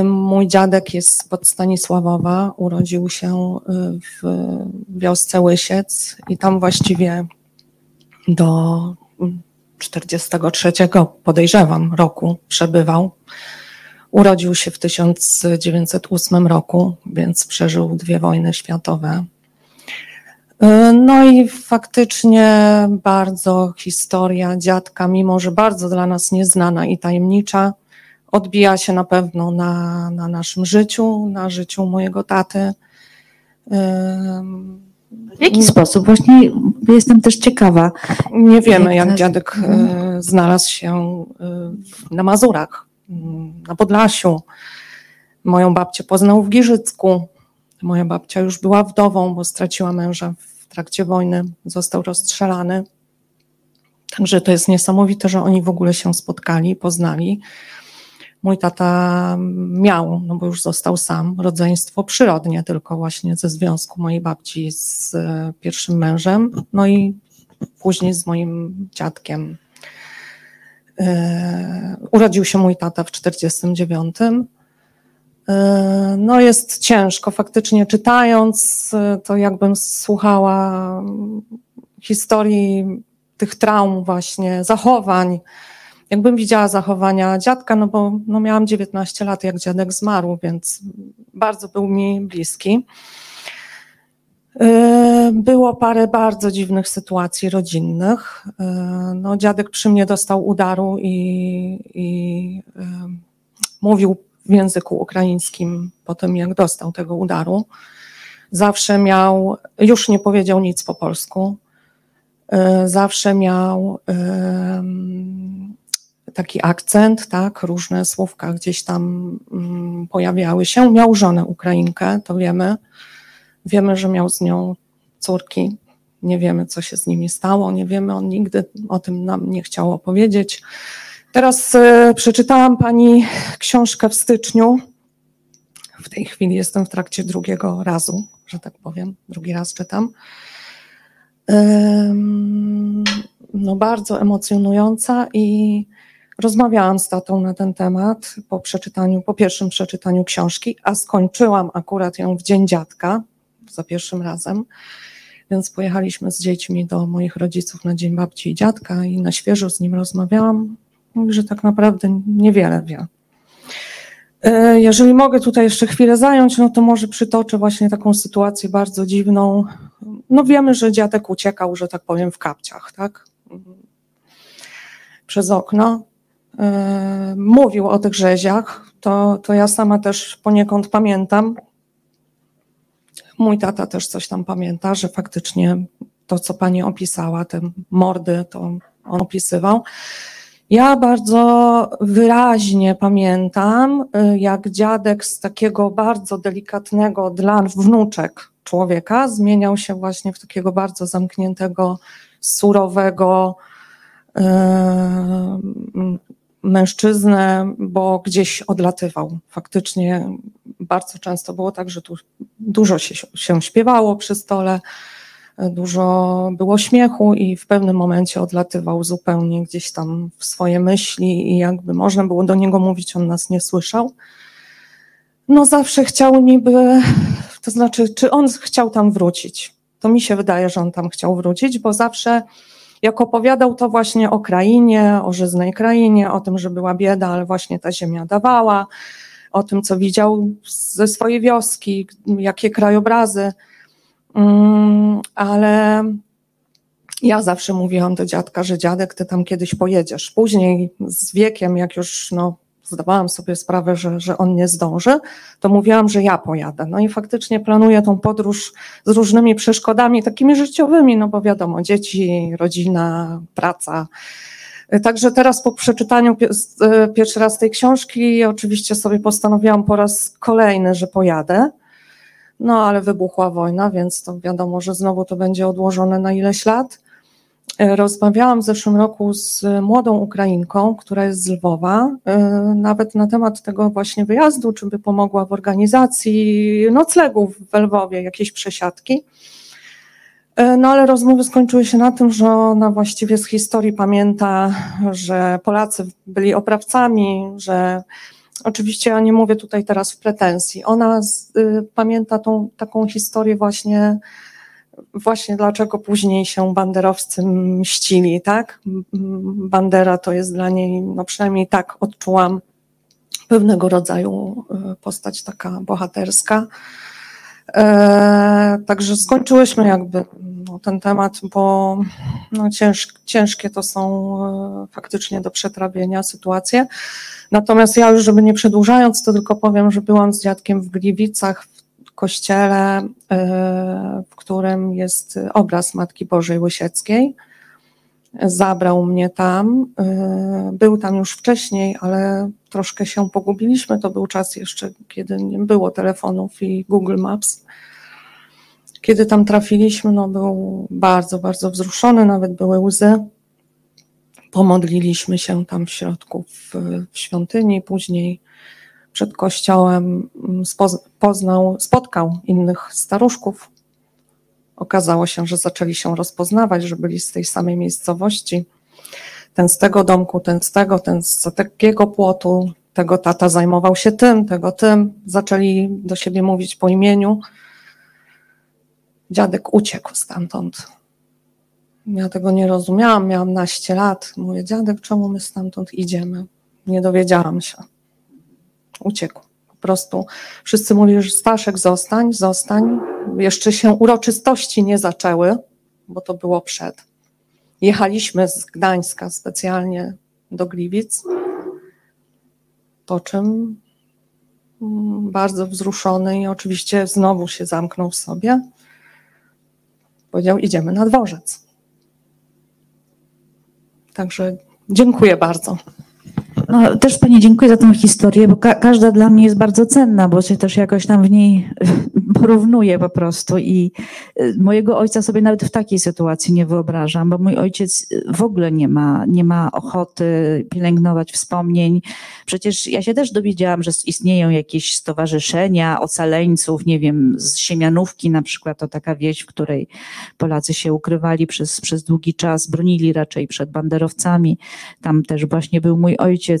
Speaker 7: Y, mój dziadek jest pod Stanisławowa, urodził się y, w wiosce Łysiec i tam właściwie do 43 podejrzewam roku przebywał. Urodził się w 1908 roku, więc przeżył dwie wojny światowe. No i faktycznie bardzo historia dziadka, mimo że bardzo dla nas nieznana i tajemnicza, odbija się na pewno na, na naszym życiu, na życiu mojego taty.
Speaker 3: W jaki sposób? Właśnie jestem też ciekawa.
Speaker 7: Nie wiemy, jak dziadek e, znalazł się e, na Mazurach, na Podlasiu. Moją babcię poznał w Giżycku. Moja babcia już była wdową, bo straciła męża w trakcie wojny, został rozstrzelany. Także to jest niesamowite, że oni w ogóle się spotkali, poznali mój tata miał, no bo już został sam, rodzeństwo przyrodnie, tylko właśnie ze związku mojej babci z e, pierwszym mężem, no i później z moim dziadkiem. E, urodził się mój tata w 49. E, no jest ciężko, faktycznie czytając, to jakbym słuchała historii tych traum właśnie, zachowań, jakbym widziała zachowania dziadka, no bo no miałam 19 lat, jak dziadek zmarł, więc bardzo był mi bliski. E, Było parę bardzo dziwnych sytuacji rodzinnych. E, No, dziadek przy mnie dostał udaru i, i e, mówił w języku ukraińskim po tym, jak dostał tego udaru. Zawsze miał, już nie powiedział nic po polsku. Zawsze miał taki akcent, tak, różne słówka gdzieś tam mm, pojawiały się. Miał żonę Ukrainkę, to wiemy. Wiemy, że miał z nią córki. Nie wiemy, co się z nimi stało. Nie wiemy, on nigdy o tym nam nie chciał opowiedzieć. Teraz e, przeczytałam pani książkę w styczniu. W tej chwili jestem w trakcie drugiego razu, że tak powiem. Drugi raz czytam. No, bardzo emocjonująca i rozmawiałam z tatą na ten temat po przeczytaniu, po pierwszym przeczytaniu książki, a skończyłam akurat ją w Dzień Dziadka za pierwszym razem. Więc pojechaliśmy z dziećmi do moich rodziców na Dzień Babci i Dziadka i na świeżo z nim rozmawiałam. Mówi, że tak naprawdę niewiele wie. E, Jeżeli mogę tutaj jeszcze chwilę zająć, no to może przytoczę właśnie taką sytuację bardzo dziwną. No wiemy, że dziadek uciekał, że tak powiem, w kapciach, tak? Przez okno. E, Mówił o tych rzeziach, to, to ja sama też poniekąd pamiętam. Mój tata też coś tam pamięta, że faktycznie to, co pani opisała, te mordy, to on opisywał. Ja bardzo wyraźnie pamiętam, y, jak dziadek z takiego bardzo delikatnego dla wnuczek człowieka zmieniał się właśnie w takiego bardzo zamkniętego, surowego y, mężczyznę, bo gdzieś odlatywał. Faktycznie bardzo często było tak, że tu dużo się, się śpiewało przy stole, dużo było śmiechu i w pewnym momencie odlatywał zupełnie gdzieś tam w swoje myśli i jakby można było do niego mówić, on nas nie słyszał. No zawsze chciał niby, to znaczy, czy on chciał tam wrócić? To mi się wydaje, że on tam chciał wrócić, bo zawsze jak opowiadał to właśnie o krainie, o żyznej krainie, o tym, że była bieda, ale właśnie ta ziemia dawała, o tym, co widział ze swojej wioski, jakie krajobrazy. Mm, ale ja zawsze mówiłam do dziadka, że dziadek, ty tam kiedyś pojedziesz. Później z wiekiem, jak już no, zdawałam sobie sprawę, że, że on nie zdąży, to mówiłam, że ja pojadę. No i faktycznie planuję tą podróż z różnymi przeszkodami takimi życiowymi, no bo wiadomo, dzieci, rodzina, praca. Także teraz po przeczytaniu e, pierwszy raz tej książki, oczywiście sobie postanowiłam po raz kolejny, że pojadę. No ale wybuchła wojna, więc to wiadomo, że znowu to będzie odłożone na ileś lat. Rozmawiałam w zeszłym roku z młodą Ukrainką, która jest z Lwowa, e, nawet na temat tego właśnie wyjazdu, czy by pomogła w organizacji noclegów w Lwowie, jakiejś przesiadki. E, No ale rozmowy skończyły się na tym, że ona właściwie z historii pamięta, że Polacy byli oprawcami, że oczywiście ja nie mówię tutaj teraz w pretensji. Ona z, y, pamięta tą taką historię właśnie, właśnie dlaczego później się banderowcy mścili, tak? Bandera to jest dla niej, no przynajmniej tak odczułam, pewnego rodzaju y, postać taka bohaterska. E, Także skończyłyśmy jakby no, ten temat, bo no, cięż, ciężkie to są e, faktycznie do przetrawienia sytuacje. Natomiast ja już, żeby nie przedłużając, to tylko powiem, że byłam z dziadkiem w Gliwicach kościele, e, w którym jest obraz Matki Bożej Łysieckiej. Zabrał mnie tam. e, Był tam już wcześniej, ale troszkę się pogubiliśmy. To był czas jeszcze, kiedy nie było telefonów i Google Maps. Kiedy tam trafiliśmy, no był bardzo, bardzo wzruszony, nawet były łzy. Pomodliliśmy się tam w środku w, w świątyni, później przed kościołem mm, poznał, spotkał innych staruszków. Okazało się, że zaczęli się rozpoznawać, że byli z tej samej miejscowości. Ten z tego domku, ten z tego, ten z takiego płotu, tego tata zajmował się tym, tego tym. Zaczęli do siebie mówić po imieniu. Dziadek uciekł stamtąd. Ja tego nie rozumiałam, miałam naście lat. Mówię, dziadek, czemu my stamtąd idziemy? Nie dowiedziałam się. Uciekł, po prostu wszyscy mówili, że Staszek zostań, zostań. Jeszcze się uroczystości nie zaczęły, bo to było przed. Jechaliśmy z Gdańska specjalnie do Gliwic, po czym mm, bardzo wzruszony i oczywiście znowu się zamknął w sobie. Powiedział, idziemy na dworzec. Także dziękuję bardzo.
Speaker 3: No, też Pani dziękuję za tę historię, bo ka każda dla mnie jest bardzo cenna, bo się też jakoś tam w niej porównuję po prostu i y, mojego ojca sobie nawet w takiej sytuacji nie wyobrażam, bo mój ojciec w ogóle nie ma, nie ma ochoty pielęgnować wspomnień. Przecież ja się też dowiedziałam, że istnieją jakieś stowarzyszenia ocaleńców, nie wiem, z Siemianówki na przykład, to taka wieś, w której Polacy się ukrywali przez, przez długi czas, bronili raczej przed banderowcami. Tam też właśnie był mój ojciec.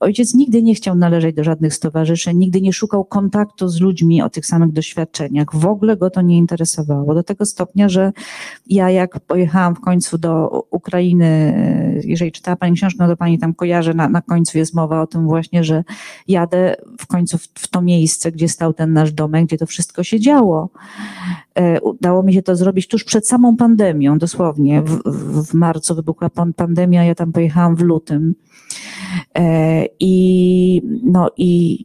Speaker 3: Ojciec nigdy nie chciał należeć do żadnych stowarzyszeń, nigdy nie szukał kontaktu z ludźmi o tych samych doświadczeniach. W ogóle go to nie interesowało. Do tego stopnia, że ja jak pojechałam w końcu do Ukrainy, jeżeli czytała Pani książkę, no to Pani tam kojarzy, na, na końcu jest mowa o tym właśnie, że jadę w końcu w, w to miejsce, gdzie stał ten nasz domek, gdzie to wszystko się działo. E, udało mi się to zrobić tuż przed samą pandemią, dosłownie. W, w marcu wybuchła pandemia, ja tam pojechałam w lutym. E, I, no i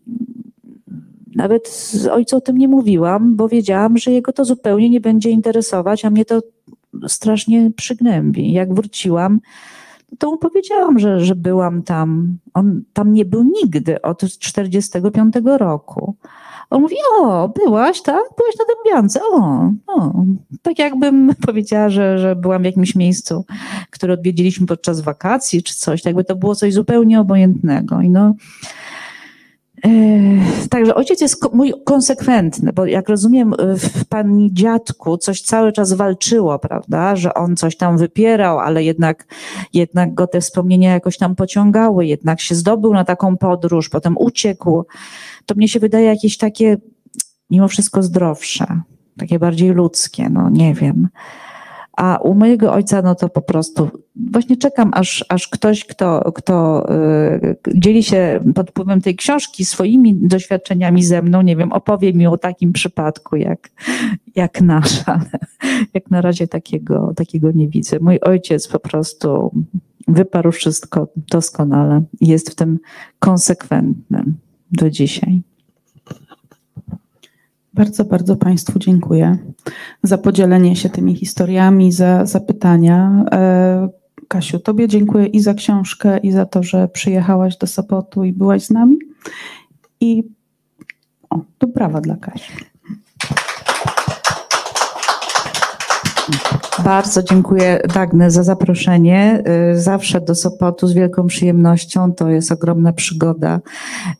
Speaker 3: nawet z ojcu o tym nie mówiłam, bo wiedziałam, że jego to zupełnie nie będzie interesować, a mnie to strasznie przygnębi. Jak wróciłam, to mu powiedziałam, że, że byłam tam. On tam nie był nigdy od 45 roku. On mówi, o, byłaś, tak? Byłaś na Dębiance, o, o. Tak jakbym powiedziała, że, że byłam w jakimś miejscu, które odwiedziliśmy podczas wakacji czy coś, jakby to było coś zupełnie obojętnego. I no, Także ojciec jest mój konsekwentny, bo jak rozumiem, w pani dziadku coś cały czas walczyło, prawda, że on coś tam wypierał, ale jednak, jednak go te wspomnienia jakoś tam pociągały, jednak się zdobył na taką podróż, potem uciekł. To mnie się wydaje jakieś takie mimo wszystko zdrowsze, takie bardziej ludzkie, no nie wiem. A u mojego ojca, no to po prostu właśnie czekam, aż, aż ktoś, kto, kto y, dzieli się pod wpływem tej książki swoimi doświadczeniami ze mną, nie wiem, opowie mi o takim przypadku jak, jak nasz, ale jak na razie takiego, takiego nie widzę. Mój ojciec po prostu wyparł wszystko doskonale i jest w tym konsekwentnym do dzisiaj.
Speaker 2: Bardzo, bardzo Państwu dziękuję za podzielenie się tymi historiami, za zapytania. E, Kasiu, Tobie dziękuję i za książkę, i za to, że przyjechałaś do Sopotu i byłaś z nami. I o, to brawa dla Kasi.
Speaker 3: Bardzo dziękuję Dagne za zaproszenie. Y, zawsze do Sopotu z wielką przyjemnością. To jest ogromna przygoda.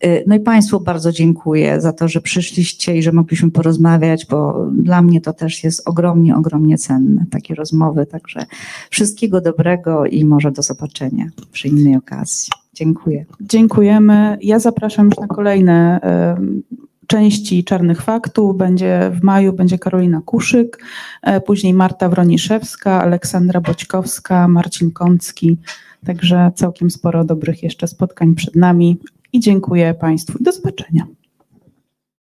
Speaker 3: Y, no i Państwu bardzo dziękuję za to, że przyszliście i że mogliśmy porozmawiać, bo dla mnie to też jest ogromnie, ogromnie cenne, takie rozmowy. Także wszystkiego dobrego i może do zobaczenia przy innej okazji. Dziękuję.
Speaker 2: Dziękujemy. Ja zapraszam już na kolejne części Czarnych Faktów. Będzie w maju będzie Karolina Kuszyk, e, później Marta Wroniszewska, Aleksandra Boćkowska, Marcin Kącki. Także całkiem sporo dobrych jeszcze spotkań przed nami i dziękuję Państwu do zobaczenia.